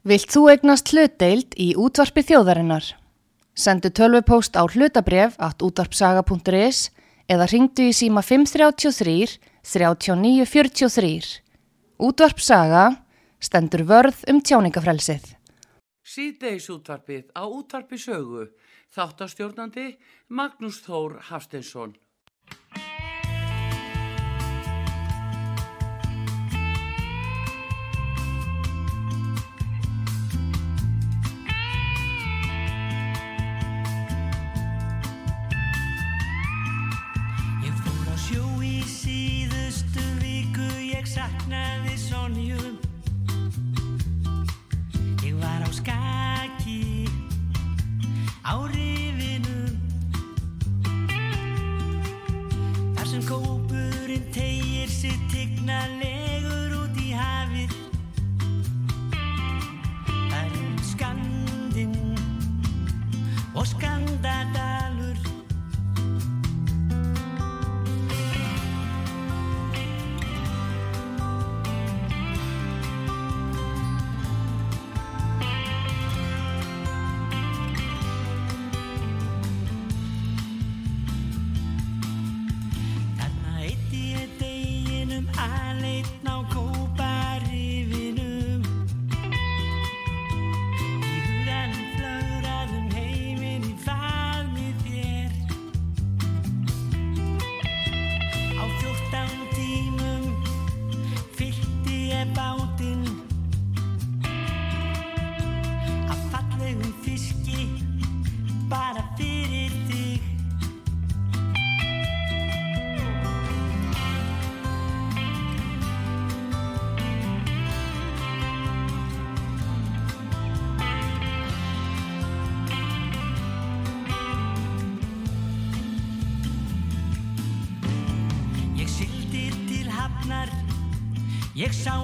Vilt þú egnast hlutdeild í útvarpi þjóðarinnar? Sendu tölvupóst á hlutabref at útvarpsaga.is eða ringdu í síma 533 3943. Útvarpsaga stendur vörð um tjáningafrelsið. Síðdeis útvarpið á útvarpi sögu. Þáttastjórnandi Magnús Þór Hafstensson. Ég sá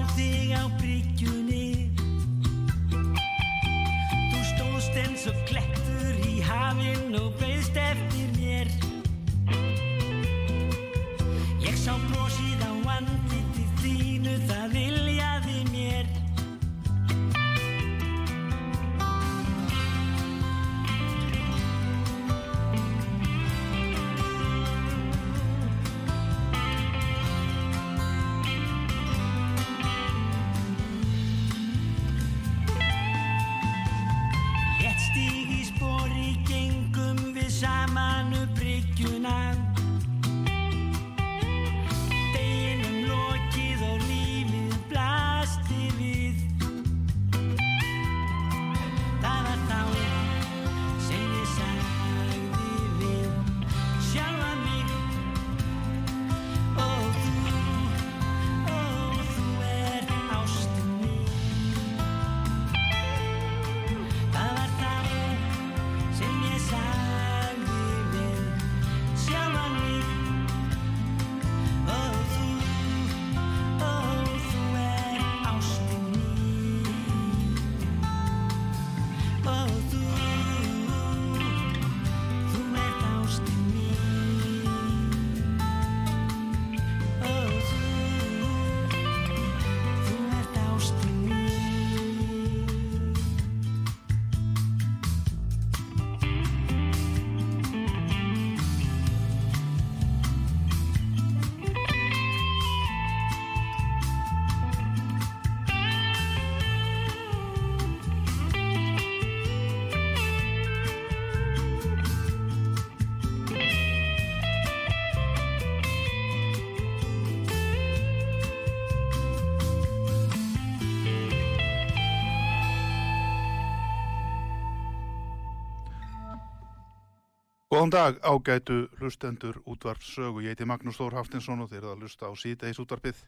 Góðan dag, ágætu hlustendur útvarpsögu. Ég heiti Magnús Þór Haftinsson og þeir eru að hlusta á síðdeis útvarpið.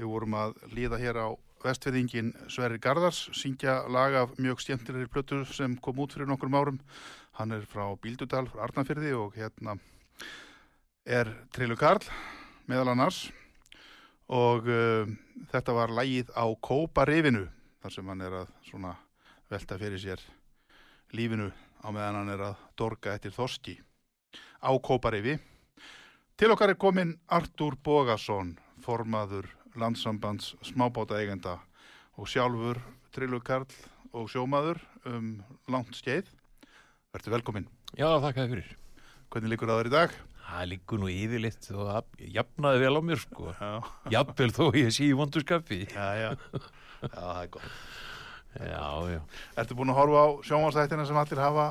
Við vorum að líða hér á vestfiðingin Sverri Garðars, syngja lag af mjög skemmtilegri plötu sem kom út fyrir nokkrum árum. Hann er frá Bíldudal, frá Arnafyrði og hérna er Trillu Karl meðal annars og uh, þetta var lagið á Kóparifinu þar sem hann er að velta fyrir sér lífinu á meðan hann er að dorga eftir þorski á Kóparifi. Til okkar er komin Artúr Bogason, formaður landsambands smábáta eigenda og sjálfur Trillu Karl og sjómaður um langt skeið. Verður velkominn. Já, þakka þér fyrir. Hvernig líkur það þér í dag? Það liggur nú yfirleitt og það jafnaði vel á mér sko. Já, Jafnvel þó ég sé í vondurskapi. já, já. Já, það er gott. Já, já. Ertu búin að horfa á sjónvarsættina sem allir hafa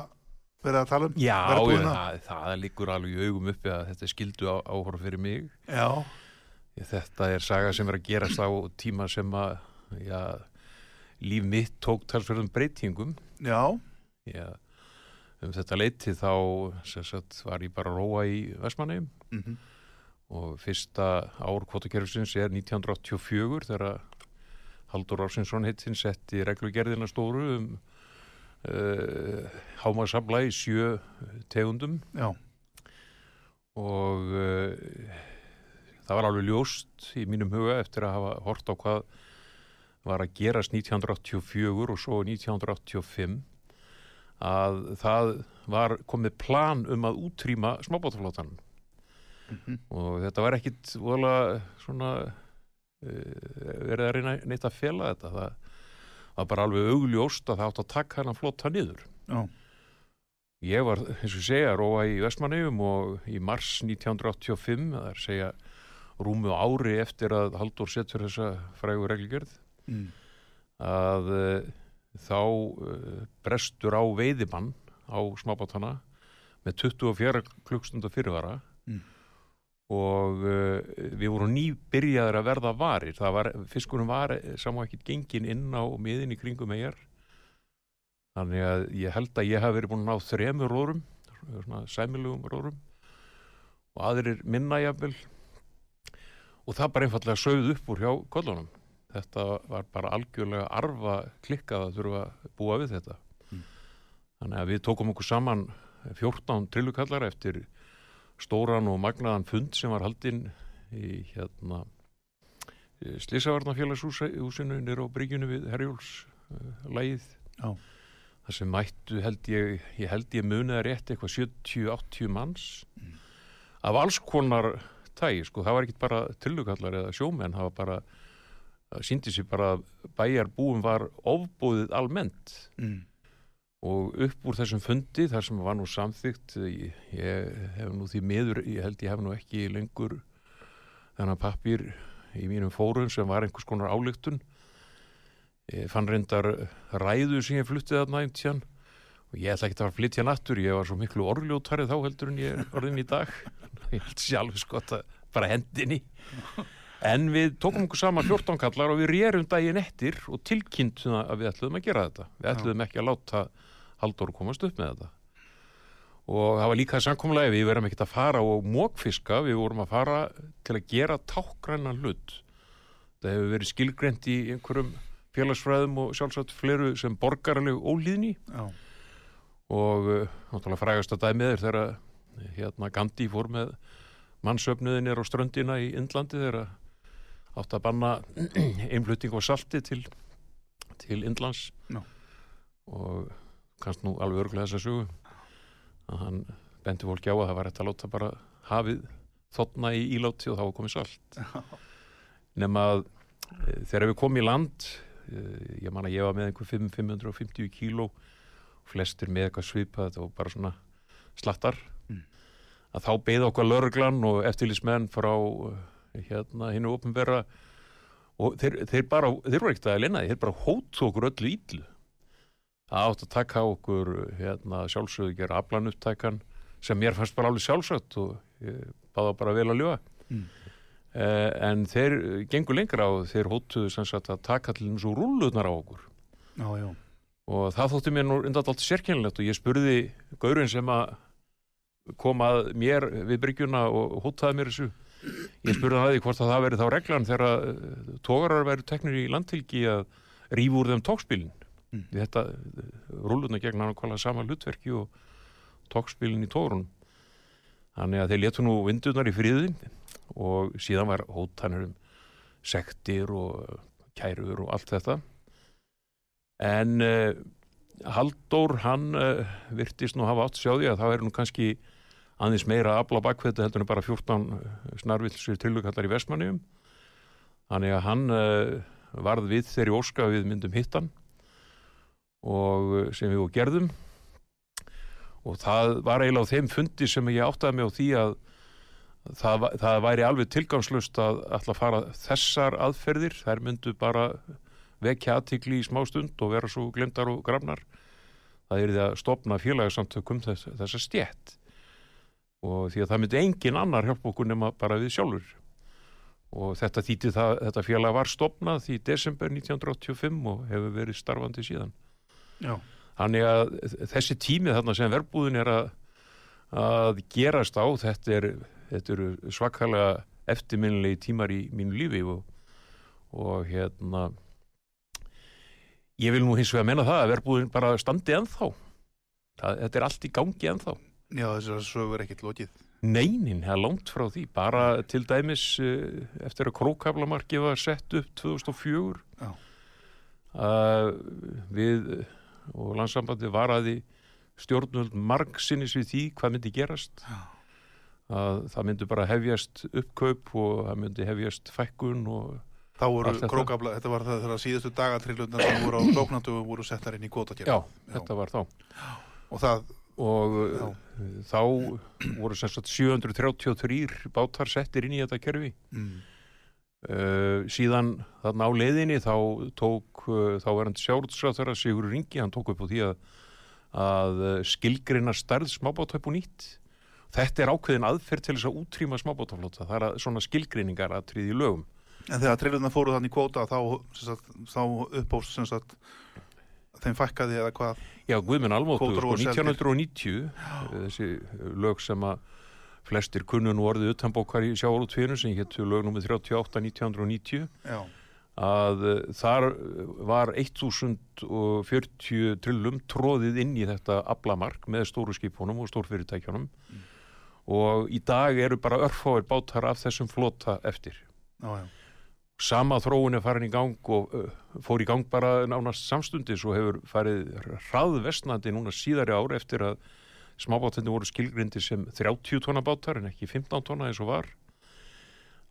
verið að tala um? Já, já Verbúðina? það, það liggur alveg í augum uppi að þetta er skildu áhorf fyrir mig. Já, Þetta er saga sem er að gerast á tíma sem að, já, líf mitt tók talsverðum breytingum. já, Já, um þetta leiti þá, sagt, var ég bara að róa í Vestmanneum. mhm, og fyrsta ár kvotakerfisins er 1984 þegar Haldur Rásinsson hittinn setti reglugerðina stóru um uh, hámasafla í sjö tegundum. Já, og uh, það var alveg ljóst í mínum huga eftir að hafa hort á hvað var að gerast 1984 og svo 1985 að það var komið plan um að útrýma smábátaflótan mhm, og þetta var ekkit voðalega svona verið að reyna neitt að fela þetta? Það var bara alveg augljóst að það átt að taka hann flota niður. Já, ég var, eins og segja, róa í Vestmannegjum og í mars 1985 það er að segja rúmu ári eftir að Haldur setur þessa frægu reglugjörð mm, að uh, þá uh, brestur á veiðimann á smábátana með 24 klukkstundar fyrirvara. Og uh, við vorum nýbyrjaðir að verða varir. Það var, fiskunum var saman ekkert gengin inn á miðin í kringum eigjar þannig að ég held að ég hafi verið búin að ná þremur rórum svona sæmilugum rórum og aðrir minna jafnvel. Og það bara einfallega sögð upp úr hjá kollunum. Þetta var bara algjörlega arfa klikkað að þurfa að búa við þetta. Mm. þannig að við tókum okkur saman 14 trillukallar eftir stóran og magnaðan fund sem var haldinn í hérna Slisavarnafélagshúsinu nýr á bryggjunu við Herjóls uh, lægið Já. það sem mættu held ég ég held ég munið að rétt eitthvað 70-80 manns af alls konar tægi sko, það var ekkit bara tillukallar eða sjómenn, það var bara það síndi sér bara að bæjarbúum var ofbúðið almennt. Mm, og upp úr þessum fundi þar sem var nú samþygt ég, ég hef nú því miður ég held ég hef nú ekki lengur þennan pappir í mínum fórum sem var einhvers konar álíktun ég fann reyndar ræðu sem ég fluttið þarna einn tján og ég ætla ekki að að flytja nattur ég var svo miklu orðljótari þá heldur en ég er orðin í dag. Ég held alveg skott að bara hendinni. En við tókum okkur saman 14 kallar og við rérum daginn eftir og tilkynntum að við ætluðum að gera þetta. Við ætluðum ekki að láta Halldór komast upp með þetta. Og það var líka samkomlega við verðum ekkert að fara og mókfiska við vorum að fara til að gera tákgræna hlut. Það hefur verið skilgrend í einhverjum félagsfræðum og sjálfsagt fleru sem borgarleg ólíðni. Já, og uh, náttúrulega frægast að dæmið er þegar uh, hérna Gandhi fór með mannsöfnuðinir á ströndina í Indlandi þegar átt að banna einflutting og salti til, til Indlands. Já. og kannst nú alveg örglega þess að sögu. Að hann bendi fólki á að það var hægt að láta bara hafið þotna í íláti og þá komið salt. Nema að e, þegar við komum í land e, ég man að ég var með einhver 5, 550 kíló flestir með eitthvað svipað þetta var bara svona slattar. Mm. að þá beið okkar lörglan og eftirlýsmenn frá eh, hérna hinnu opinbera og þeir, þeir bara, þeir voru ekkert að leina þeir bara hóttu okkur öllu íllu það átt að taka okkur hérna sjálfsögðu gera aflanupptækan sem mér fannst bara alveg sjálfsagt og báða bara vel að ljóða Mm. eh, en þeir gengur lengra og þeir hóttuðu sem sagt að taka til eins og rúllutnar á okkur. Já, já, og það þótti mér nú undað allt sérkennilegt og ég spurði gaurinn sem að kom að mér við bryggjuna og hótaði mér þessu. Ég spurði hann að því hvort að það veri þá reglan þegar tógarar væru teknir í landtilgi að rífa úr þeim tókspilin Mm. þetta rúluna gegn hann kvala sama hlutverki og tókspilin í tógrun þannig að þeir letu nú vindunar í friðin og síðan var hótanir um sektir og kærur og allt þetta. En uh, Halldór hann uh, virtist nú hafa átt að sjá því að það er nú kannski aðeins meira að afla bakveita heldur en bara 14 snarvilsir tillukallar í Vestmanniðum þannig að hann uh, varð við þeirri óska að við myndum hittan og uh, sem við og gerðum. Og það var eiginlega á þeim fundi sem ég áttaði mig á því að það, það væri alveg tilgangslust að að fara þessar aðferðir, þær myndu bara vekja aðtikli í smá stund og vera svo glemdar og grafnar. Það er því að stopna félagsamtökum þess, þessa stjætt og því að það myndi engin annar hjálpa okkur nema bara við sjálfur. Og þetta það, þetta félag var stopnað í desember 1985 og hefur verið starfandi síðan Já, Þannig að þessi tími þarna sem verbúðin er að, að gerast á, þetta, er, þetta eru svakalega eftirminnilegi tímar í mínu lífi og, og hérna, ég vil nú hins vegar menna það að verbúðin bara standi ennþá. Það, þetta er allt í gangi ennþá. já þessar sögur er ekkert lokið. Neinin, það er langt frá því. Bara til dæmis eh, eftir að krókaflamarki var sett upp 2004 Já. að við og landsambandi varaði stjórnvöld margsinnis við því hvað myndi gerast Já. að það myndi bara hefjast uppkaup og það myndi hefjast fækkun og Þá voru krókabla, þetta var það þegar síðustu dagatrillunar sem voru á lóknandugum voru settar inn í kvotakerfi. já, þetta var þá Og það, og Já. uh, þá voru sem sagt 733 bátar settir inn í þetta kerfi mm, Uh, síðan þarna á leiðinni þá tók uh, þá var hann sjálfsráþara Sigur Ringi, hann tók upp á því að, að skilgreina stærð smábáta upp og nýtt. Þetta er ákveðin aðferð til þess að útrýma smábátaflota, það er að, svona skilgreiningar að tríði lögum. en þegar trillunar fóru þannig í kvota þá, sagt, þá uppbóst sem sagt þeim fækkaði eða hvað. Já, Guðminn Almóttu, Kvótar sko, voru seldir. 1990, uh, þessi lög sem að flestir kunnu nú orðið utanbókar í sjávarútfinu sem héttu lög nummið 38 1990 Já, að uh, þar var 1040 trillum tróðið inn í þetta aflamark með stóru skipunum og stórfyrirtækjunum og í dag eru bara örfáir bátar af þessum flota eftir. já, já. Sama þróun er farin í gang og uh, fór í gang bara nánast samstundis og hefur farið hraðvestnandi núna síðari ár eftir að smábátinni voru skilgrindi sem 30 tonna bátar en ekki 15 tonna eins og var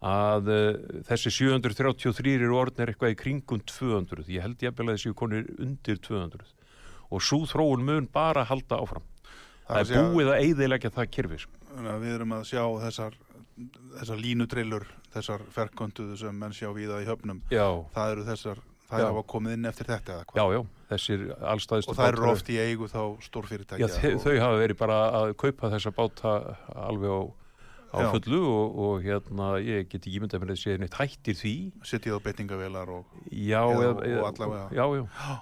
að uh, þessi 733 eru orðnir eitthvað í kringum 200 ég held ég að þessi konir undir 200 og svo þróun mun bara halda áfram það er að búið að eyðilegja það kerfi sko. Við erum að sjá þessar, þessar línutrillur, þessar ferköntuðu sem menn sjá víða í höfnum. já, Það eru þessar, það Já. hafa komið inn eftir þetta eða hvað. já, já, þessir allstæðistu Og það eru bátar- oft í eigu þá stórfyrirtækja. Já, þau, og, þau hafa verið bara að kaupa þessa báta alveg á, á fullu og, og hérna, ég get ekki myndað mér að segja neitt hættir því. Sittið á beitingavelar og... Já, Eða- eða- og allavega. Já, já.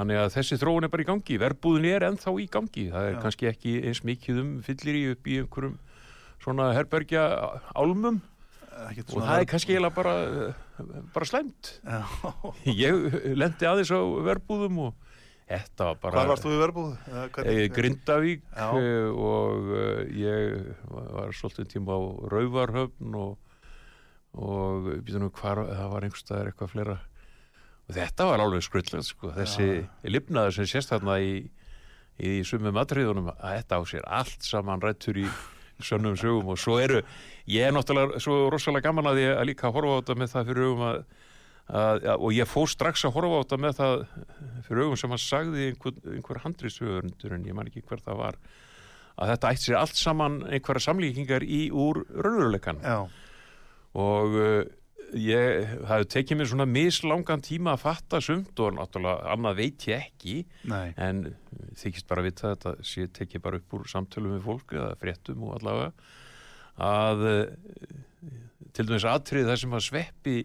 Þannig að þessi þróun er bara í gangi. Verbúðin er ennþá í gangi. Það er Já. kannski ekki eins mikið um fyllir í upp í einhverjum svona herbergja álmum og það er kannski eiginlega bara, bara slæmt. Já. Ég lendi aðeins á verbúðum og þetta var bara... Hvað varst þú í verbúð? Eða hvernig- Eh, Grindavík Já. eh, og eh, ég var svolítið tíma á Rauvarhöfn og, og nú hvar, það var einhverstaðar eitthvað fleira og þetta var alveg skrullega sko, þessi lifnaður sem sést þarna í, í sumum atriðunum að þetta á sér allt saman rættur í sönnum sögum og svo eru ég er náttúrulega svo rosalega gaman að ég að líka horfa á þetta með það fyrir augum að, að, að og ég fór strax að horfa á þetta með það fyrir augum sem að sagði einhver, einhver handriðsögundur en ég man ekki hver það var að þetta ætti sér allt saman einhverja samlíkingar í úr raunveruleikan og uh, ég, það tekið mér svona mislangan tíma að fatta sumt og náttúrulega annað veit ég ekki nei. en þykist bara að vita þetta sé tekið bara upp úr samtölum við fólk eða fréttum og allavega að uh, til dæmis atrið það sem að sveppi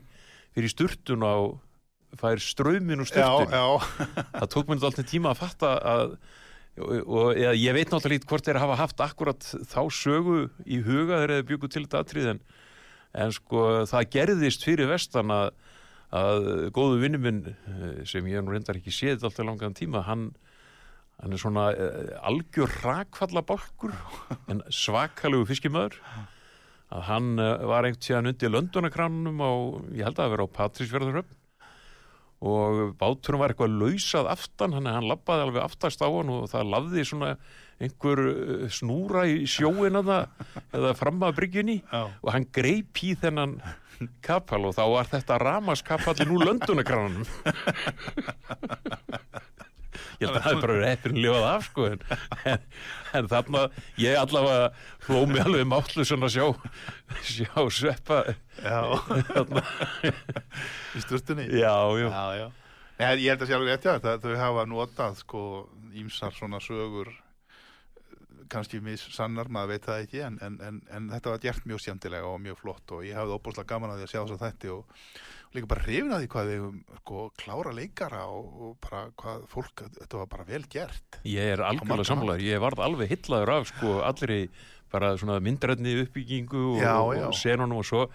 fyrir sturtun á fær strömin og Já, sturtun já. það tók mér alltaf tíma að fatta að og, og ég veit náttúrulega hvort þeir hafa haft akkurat þá sögu í huga þegar þeir byggu til þetta atrið en, en sko það gerðist fyrir vestan að, að góðu vinnu minn eh, sem ég nú reyndar ekki séð alltaf langan tíma hann, hann er svona uh, algjör rakfalla bálkur en svakalegu fiskimöður. Að hann uh, var einhvern tíðan undir löndunarkranunum á, ég held að það vera á Patrísverðaröfn og báturum var eitthvað lausað aftan hann, hann labbaði alveg aftast á hann og það lafði svona einhver uh, snúra í sjóin eða fram að bryggjunni. Og hann greip í þennan kapal og þá var þetta ramaskapallin úr löndunarkrananum ég held að það er bara reypin lifað af sko en, en, en þarna ég allavega hló mig alveg mátlu svona sjá sjá sveppa í sturtunni. já, já, já, já. Nei, ég held að sé alveg rétt, já, það, þau hafa notað sko ímsar svona sögur kannski mis sannar, maður veit það ekki en, en, en, en þetta var gert mjög skemmtilega og mjög flott og ég hafði óbúslega gaman að því að sjá þess að þetta og líka bara hrifin að því hvað þau sko, klára leikara og, og bara hvað fólk, þetta var bara vel gert. Ég er algjörlega sammálaður. ég varð alveg hillaður af sko allir í bara svona myndrætni uppbyggingu og, Já, og, já. og senunum og svo.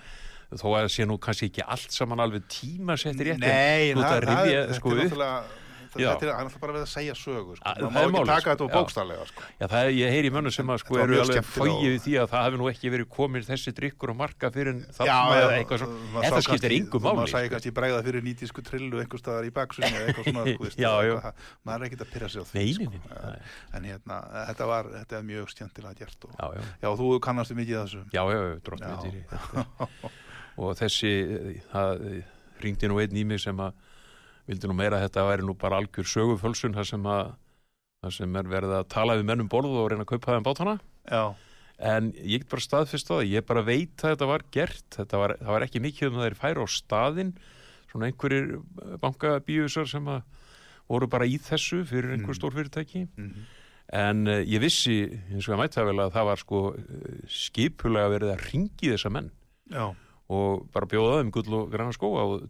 Þó að það sé nú kannski ekki allt saman alveg tímasettir rétt en Nei, ert það, að það, rifja, þetta sko, er náttúrulega þetta er náttúrulega bara við að segja sögu sko. Að- það það má ekki taka þetta sko. og Já. bókstarlega sko. Já, það er, ég heyri mönnum sem að sko eru alveg og- því að það hefði nú ekki verið komin þessi drikkur og marka fyrir en maður sá skiptir kannski- yngu maður máli sæði sko. kannski bregða fyrir nýtísku trillu einhver staðar í baksunni það- maður er ekkert að pyrra sig á því sko. en hérna, þetta var mjög skemmtilega gert og, þú kannastu mikið þessu já, já, drottmyndir og þessi eh, það ringdi nú einn í mig sem að vildi nú meira að þetta væri nú bara algjör sögufölsun þar sem að þar sem er verið að tala við mennum borð og reyna að kaupa þeim bátana. Já, en ég get bara staðfist á það ég bara veit að þetta var gert þetta var, það var ekki mikið um að þeir færa á staðinn svona einhverjir bankabíusar sem að voru bara í þessu fyrir einhver Mm. stór fyrirtæki. Mhm, en uh, ég vissi eins og ég mætti það vel að það var sko skipulega verið að ringi þessa menn. Já, og bara bjóða þeim gull og græna skóa og,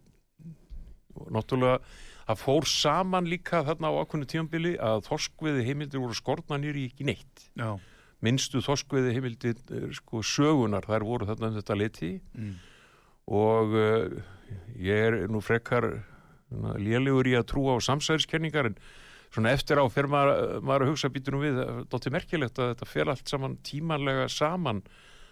og náttúrulega það fór saman líka þarna á ákveðnu tímambili að þorskveði heimildir voru skorna nýri ekki neitt. Já. Minnstu þorskveði heimildir sko sögunar þær voru þarna um þetta liti mm, og uh, ég er nú frekar lélegur í að trúa á samsæðiskenningar en svona eftir á fyrir maður, maður að hugsa býtur nú við, það er merkilegt að þetta fer allt saman tímanlega saman.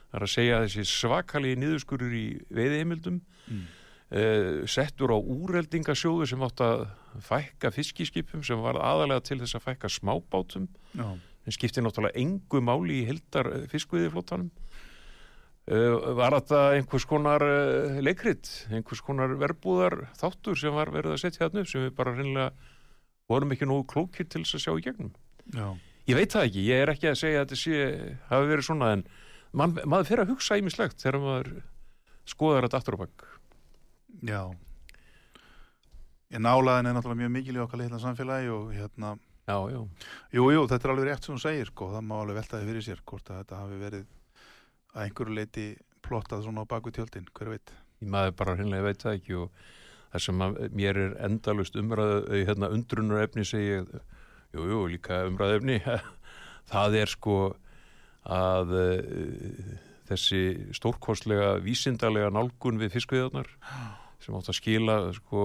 Það er að segja að þessi svakalegi niðurskurur í veiðheimildum Mm. Uh, settur á úreldingasjóðu sem átt að fækka fiskiskipum sem var aðalega til þess að fækka smábátum. Já, sem skiptir náttúrulega engu máli í hildar fiskveiðiflótanum uh, var þetta einhvers konar leikrit, einhvers konar verbúðar þáttur sem var verið að setja þarna upp sem við bara reynilega vorum ekki nógu klókir til þess að sjá í gegnum? Já, ég veit það ekki, ég er ekki að segja að þetta sé hafi verið svona en man, maður fyrir að hugsa ímislegt þegar maður skoðar þetta aftur á bakk já. Ég nálaðin er náttúrulega mjög mikil í okkar litla samfélagi og hérna já, já, Jú, jú, þetta er alveg rétt sem hún segir sko, það má alveg velta þið fyrir sér hvort að þetta hafi verið að einhverju leiti plottað svona á baku tjöldin, hver veit? Ég maður bara hreinlega veit það ekki og það sem að mér er endalust umræðu, eh, hérna undrunar efni segi jú, jú, líka umræðu efni það er sko að uh, þessi stórkostlega vísindalega nálgun við fiskviðarnar sem átt að skila sko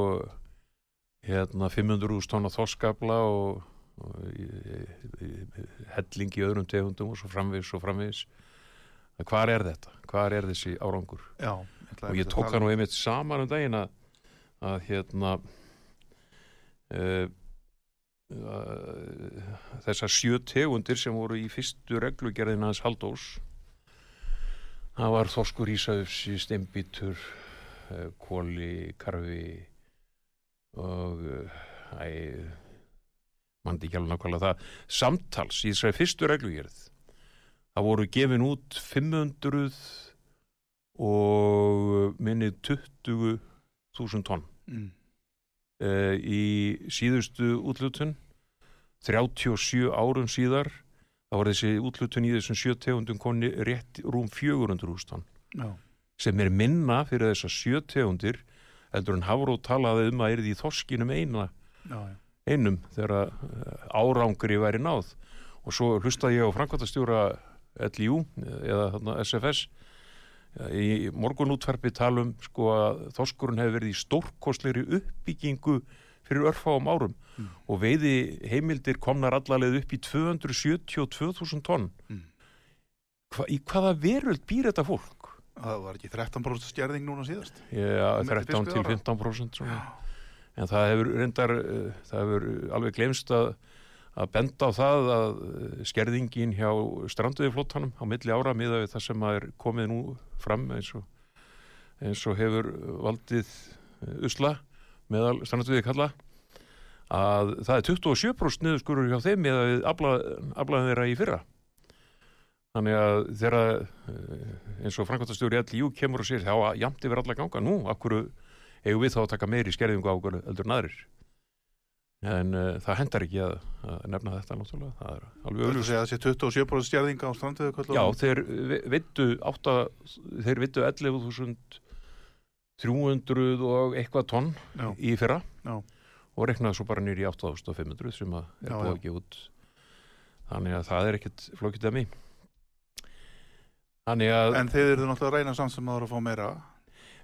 hérna 500.000 tonna þorskabla og, og í, helling í öðrum tegundum og svo framvegis og framvegis hvar er þetta? hvar er þessi árangur? Já, og ég tók það nú einmitt saman um daginn að, að hérna uh, uh, þessar sjö tegundir sem voru í fyrstu reglugerðina hans Haldós það var þorskur ísaufsi, steinbítur uh, kóli, karfi og uh, æ, mandi ekki alveg nákvæmlega það samtals í þessari fyrstu reglugerð það voru gefin út 500 og minnið 20.000 tonn mm. uh, í síðustu útlutun 37 árum síðar þá var þessi útlutun í þessum sjö tegundum konni rétt rúm 400.000 tonn Já, sem er minna fyrir þessar sjö tegundir heldur en Hafró talaði um að er því þorskinum eina já, já, einum þegar eh, árangri væri náð. Og svo hlustaði ég á Frankvartastjóra LIU eða þarna, SFS í morgunútvarpi talum sko að þorskurinn hefur verið í stórkostleiri uppbyggingu fyrir örfáum árum Mm. og veiði heimildir komnar allarleið upp í 272.000 tonn Mm. Hva, í hvaða veröld býr þetta fólk? það var ekki 13% stjærðing núna síðast Já, Milli 13 til fiskveiðiára. 15% svona. en það hefur reyndar uh, það hefur alveg glemst að að benda á það að uh, skerðingin hjá stranduðiflótanum á milli ára miða við það sem er komið nú fram eins og, eins og hefur valdið uh, usla meðal stranduði kalla að það er 27% niðurskurur hjá þeim eða við aflaðum þeirra í fyrra. Þannig að þeirra eh, eins og Frankværtastjóri LIU kemur og sér þá að jamt yfir alla ganga nú, akkur eigum við þá að taka meiri skerðingu á okkur eldur naðrir en uh, það hendar ekki að, að nefna þetta náttúrulega, það er alveg að það sé 27% stjærðing á strandveðu Já, þeir vittu átta, þeir vittu 11.300 og eitthvað tonn Já. í fyrra. Já. og reknaði svo bara nýri í 8.500 sem að er búið að gefa út. Þannig að það er ekkit flókið að mig þannig að En þeir eru náttúrulega að reyna samt sem að það að fá meira.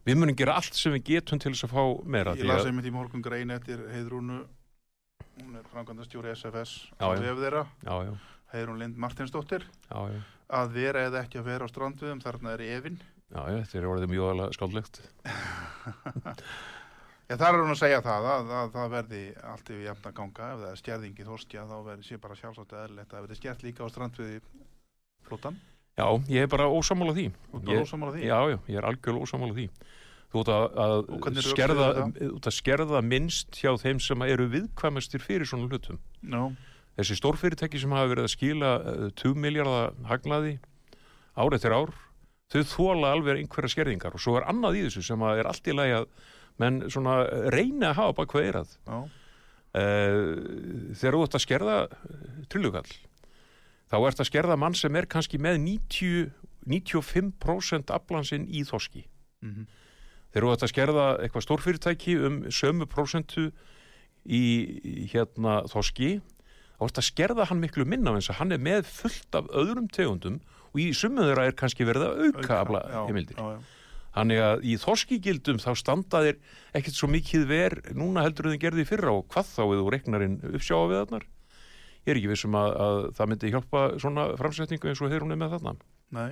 Við munum gera allt sem við getum til þess að fá meira Ég því las að, einmitt í morgun grein eftir Heiðrúnu. Hún er framkvæmdastjóri SFS Heiðrún Lind Martinsdóttir já, já, að vera eða ekki að vera á strandviðum þarna er efinn já, já, þetta er orðið mjög alveg skáldlegt. Já, þar er hún að segja það að, að það verði allt yfir jafn að ganga. Ef það er stjærðingi þorskja þá verði sé bara sjálfsagt eðlilegt að það verði stjært líka á strandviði flótan Já, ég er bara ósamála því. Og bara Ég- ósamála því? Já, já, ég er algjörlega ósamála því. Þú ert að, að skerða, þú skerða minnst hjá þeim sem eru viðkvæmastir fyrir svona hlutum. Nó, Þessi stórfyrirtæki sem hafa verið að skila uh, 2 miljardar hagnaði ár eftir ár, þau þóla alveg einhverja skerðingar og svo er annað í þessu sem að er allt í lagi að menn svona reyni að hafa bara hvað eirað. já, Uh, þegar þú ert að skerða trillugall, þá ert að skerða mann sem er kannski með 90, 95% aflansinn í þoski mhm, þeir eru að skerða eitthvað stórfyrirtæki um sömu prósentu í hérna þoski þá er þetta að skerða hann miklu minna eins að hann er með fullt af öðrum tegundum og í sumu þeirra er kannski verið að auka afla heimildir. Þannig að í þoskigildum þá standa þeir ekkert svo mikið ver núna heldur þeir gerði fyrra og hvað þá eða þú reiknarinn uppsjáa við þarnar. Ég er ekki vissum að, að það myndi hjálpa svona framsetningu eins og þeir hún er með þarna. Nei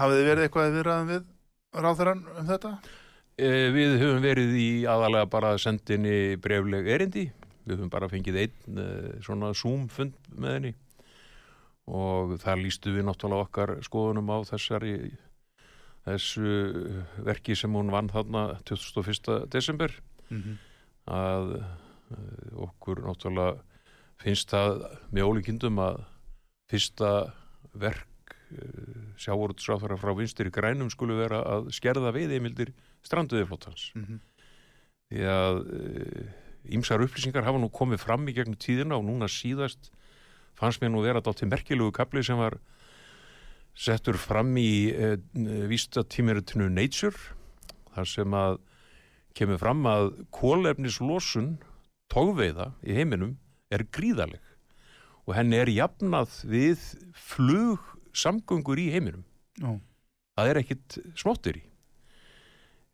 Hafið þið verið eitthvað í viðræðum við ráðherran um þetta? Eh, Við höfum verið í aðalega bara sendinni brefleg erindi. Við höfum bara fengið einn eh, svona Zoom-fund með henni og þar lístu við náttúrulega okkar skoðunum á þessari þessu verki sem hún vann þarna 21. desember Mm að eh, okkur náttúrulega finnst það með ólíkindum að fyrsta verk sjávortsráþara frá vinstir í grænum skulu vera að skerða veiðeimildir stranduðiflótans -hmm. því að ímsar upplýsingar hafa nú komið fram í gegnum tíðina og núna síðast fannst mér nú vera dátti merkilugu kapli sem var settur fram í e, vístatímiritinu Nature þar sem að kemur fram að kólefnislosun tógveiða í heiminum er gríðaleg og henni er jafnað við flug samgöngur í heiminum. Já, það er ekkit smáttir í.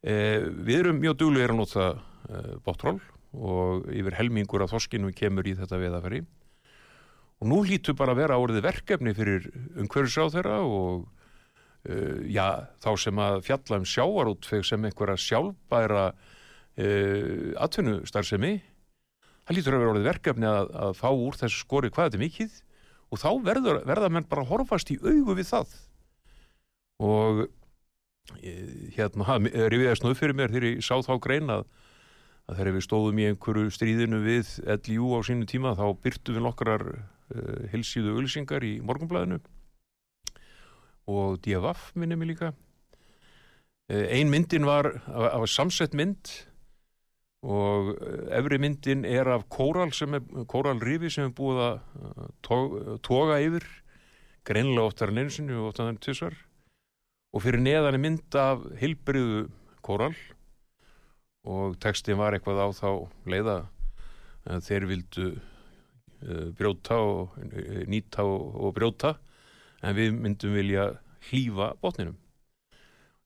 Eh, við erum mjög duglegir að nota eh, bóttról og yfir helmingur af þorskinu kemur í þetta veðafæri og nú hlýtur bara að vera orðið verkefni fyrir umhverfisráð þeirra og uh, já, þá sem að fjalla um sjávarútfeg sem einhverja sjálfbæra uh, atvinnustarfsemi. Það lítur að vera orðið verkefni að, að fá úr þessu skori hvað þetta er mikið og þá verður, verða menn bara horfast í augu við það. Og eh, hérna, rifiðast upp fyrir mér þegar ég sá þá grein að, að þegar við stóðum í einhverju stríðinu við LIU á sínu tíma þá byrtu við nokkrar uh, hilsíðu ölsingar í morgunblæðinu og DFF minni mig líka. Uh, ein myndin var af, samsett mynd og eh, efri myndin er af kóral sem er, kóralrifi sem er búið að uh, to- toga yfir greinlega oftar en einu sinni og oftar en tvisvar. Og fyrir neðan er mynd af heilbriðu kóral og textin var eitthvað á þá leiða þeir vildu brjóta og uh, nýta og, og brjóta en við myndum vilja hlýfa botninum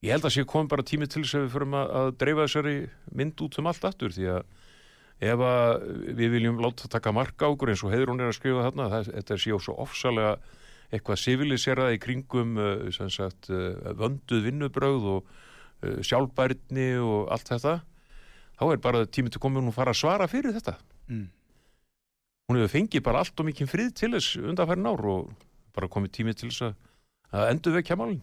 ég held að sé kom bara tími til þess að við förum að, að dreifa þessari mynd út um allt aftur því að ef að við viljum láta taka marka á okkur eins og heiður hún er að skrifa þarna það, þetta er séu svo ofsalega eitthvað siviliserað í kringum sem sagt, vönduð vinnubrögð og sjálfbærni og allt þetta þá er bara tími til komin hún fara að svara fyrir þetta mm. Hún hefur fengið bara allt og mikið frið til þess undanfærin ár og bara komið tími til þess að, endur vekja málin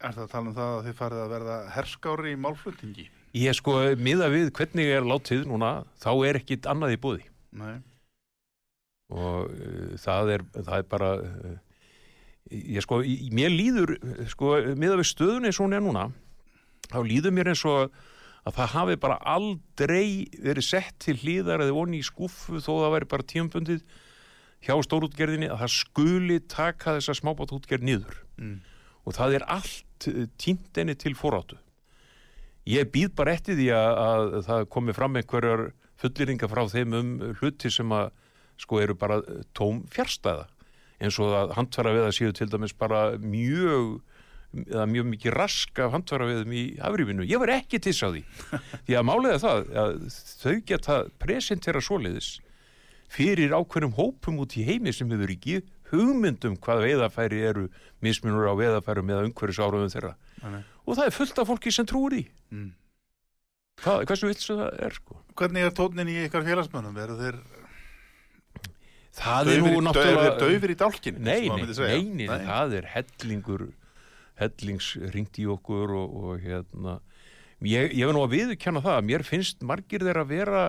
Er það að tala um það að þið farið að verða herskári í málflutningi? Ég sko, miða við hvernig er látið núna, þá er ekkit annað í búði Nei. og uh, það, er, það er bara uh, ég sko, í, mér líður uh, sko, miða við stöðunni eins og hún er núna þá líður mér eins og að það hafi bara aldrei verið sett til hlýðar eða voni í skúfu þó það væri bara tíumbundið hjá stórútgerðinni að það skuli taka þessa smábátútgerð niður. Mm. og það er allt tínt enni til foráttu. Ég býð bara eftir því að, að það komi fram einhverjar fullýringa frá þeim um hluti sem að sko eru bara tóm fjárstæða eins og að handfæra við að séu til dæmis bara mjög eða mjög mikið rask af handfæra viðum í afrýfinu. Ég var ekki tiss á því því að málega það að þau geta presentera svoleiðis fyrir ákveðnum hópum út í heimi sem hefur ekki hugmyndum hvað veiðafæri eru mismunur á veiðafærum eða umhverjus áraðum þeirra Nei, og það er fullt af fólki sem trúir því Mm. Hvað, hversu vilt sem það er sko Hvernig er tónin í ykkar félagsmönnum? Eru þeir það er daufir, nú í- náttúrulega daufir í dálkin? nei, nei, nei, nei, það er hellingur hellings ringt í okkur og, og hérna ég, ég vil nú að viðurkenna það að mér finnst margir þeir að vera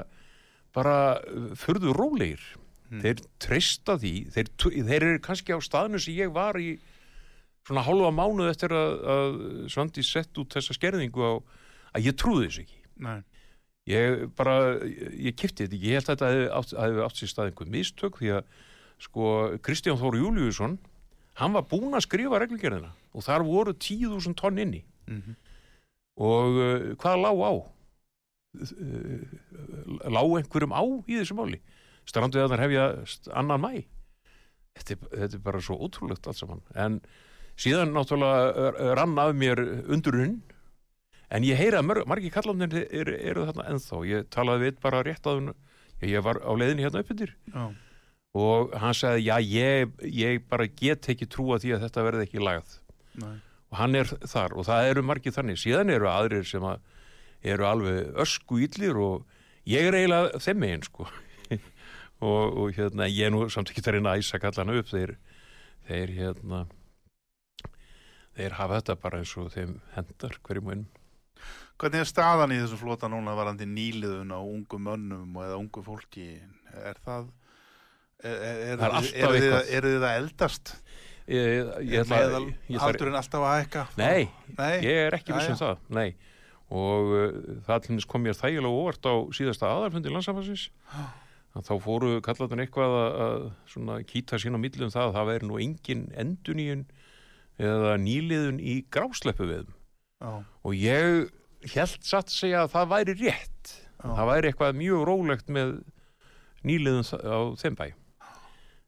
bara uh, furðu rólegir Mm. þeir treysta því þeir, þeir eru kannski á staðinu sem ég var í svona hálfa mánuð eftir að, að Svandi sett út þessa skerðingu á að ég trúði þess ekki Nei. ég bara, ég, kipti þetta ekki ég held að þetta hefði átt, átt sér stað einhver mistök því að sko Kristján Þór Júliusson hann var búinn að skrifa reglugerðina og þar voru 10.000 tonn inni. Mhm. og uh, hvað lá á? Uh, lá einhverjum á í þessu máli? Strandveðarnar hefja annan mæ þetta, er- þetta er bara svo ótrúlegt allt saman. En síðan náttúrulega uh, rann af mér undurinn en ég heyra að mörg, margir kallanir eru, eru þarna ennþá. Ég talaði við bara rétt að hún ég var á leiðinni hérna uppindir og hann sagði já ég, ég bara get ekki trúa því að þetta verði ekki lagað Nei. og hann er þar og það eru margir þannig síðan eru aðrir sem að eru alveg ösku illir og ég er eiginlega þeim megin sko og, og hérna ég er nú samt ekki að reyna að æsa kallana upp þeir, þeir hérna þeir hafa þetta bara eins og þeim hendar hverjum einn Hvernig er staðan í þessum flota núna varandi nýliðun á ungum mönnum og eða ungu fólki? Er það... Er, er, er eru þið að eldast? Ég, ég, ætla, Meðal ég, aldurinn alltaf að hækka? Nei, Nei. ég er ekki Jæja. viss um það nei. og uh, það til þess kom mér þægilega óvart á síðasta aðalfundi landsamfansins að þá fóru kallarnir eitthvað að, að kýta sín á millum það að það væri nú engin enduníun eða nýliðun í grásleppu Já. og ég held satt segja að það væri rétt Já. það væri eitthvað mjög rólegt með nýliðun á þeim bæ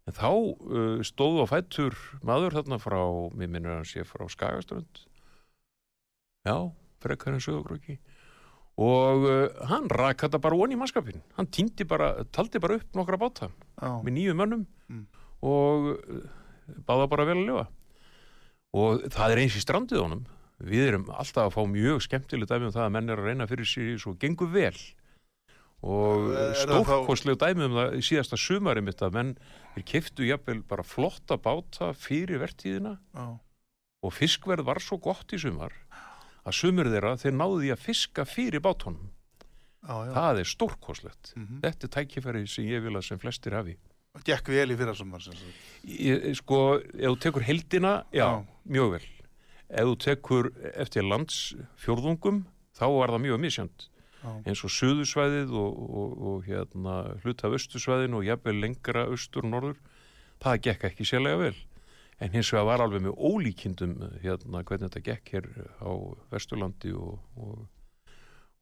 en þá uh, stóð á fættur maður þarna frá, mér minnur hann sé frá Skagaströnd. Já, frekar en sögurkröki og uh, hann rak þetta bara onni í mannskapin hann týndi bara, taldi bara upp nokkra báta Já. með nýju mönnum Mm. og uh, báða bara vel að lifa og það er eins í strandið honum. Við erum alltaf að fá mjög skemmtileg dæmi um það að menn er að reyna fyrir sér svo gengur vel og stórkostleg dæmi um það í síðasta sumari mitt að menn er keftu jafnvel bara flotta báta fyrir vertíðina Já. og fiskverð var svo gott í sumar að sumur þeirra þeir náðu því að fiska fyrir bátunum Já, já. það er stórkostlegt Mhm. þetta er tækifæri sem ég vil að sem flestir hafi Gekk vel í fyrra sumar sem sagt. ég, sko, ef þú tekur heldina já, Já. mjög vel ef þú tekur eftir landsfjórðungum þá var það mjög misjönd. Eins og suðusvæðið og, og, og hérna, hluta austusvæðin og jafnvel lengra austur og norður. Það gekk ekki sérlega vel. En hins vegar var alveg með ólíkindum hérna hvernig þetta gekk hér á Vesturlandi og, og,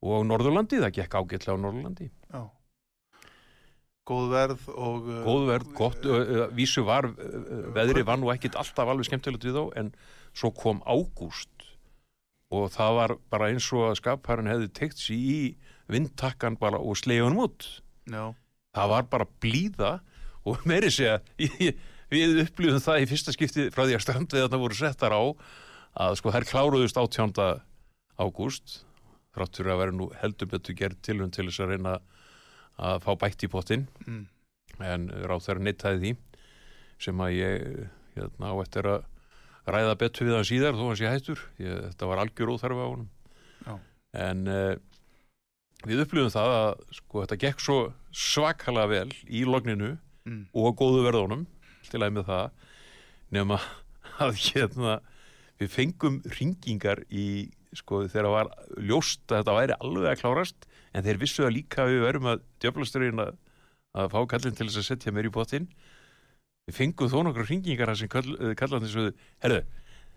og á Norðurlandi, það gekk ágætlega á Norðurlandi. Já. Góð verð og... uh, góð verð, gott, vísu var veðri var nú ekkit alltaf alveg skemmtilegt við þá en svo kom ágúst og það var bara eins og að skapharinn hefði teikt sér í vindtakkan bara og sleiðunum út Já. það var bara blíða og meiri segja ég- við upplýðum það í fyrsta skipti frá því að strandveðarna voru settar á að sko þær kláruðust 18. ágúst þrátt fyrir að vera nú heldur betur gerð tilhund til þess að reyna að fá bætt í pottin Mm. en ráð þeirra neittaði því sem að ég hérna, á eftir að ræða betur við hann síðar þó hann sé hættur ég, þetta var algjör óþarfa á honum Já. en uh, við upplifum það að sko þetta gekk svo svakalega vel í logninu Mm. og góðu verðunum til að með það nema að hérna við fengum ringingar í sko þegar var ljóst að þetta væri alveg að klárast en þeir vissu að líka við verum að djöflasturinn að, að fá kallin til þess að setja mér í bóttinn við fengum þó nokkru ringingar þar sem kall, kallan þessu herðu,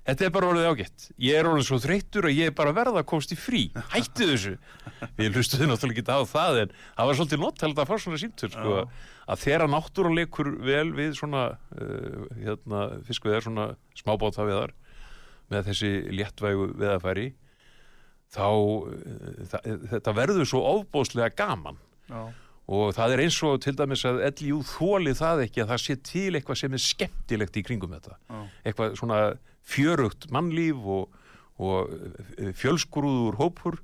þetta er bara orðið ágætt. Ég er orðið svo þreyttur að ég er bara verða að komast í frí. Hættu þessu. Við hlustuðum náttúrulega ekki á það en það var svolítið nottæld að fá svona símtur sko, að þegar náttúran leikur vel við svona uh, hérna, fiskveðar, svona smábátaveðar með þessi léttvægu veðafæri þá uh, það, þetta verður svo ofbóðslega gaman. Já. Og það er eins og til dæmis að LJU þóli það ekki að það sé til eitthvað sem er skemmtilegt í kringum þetta. Já. eitthvað svona fjörugt mannlíf og, og fjölsgrúður hópur.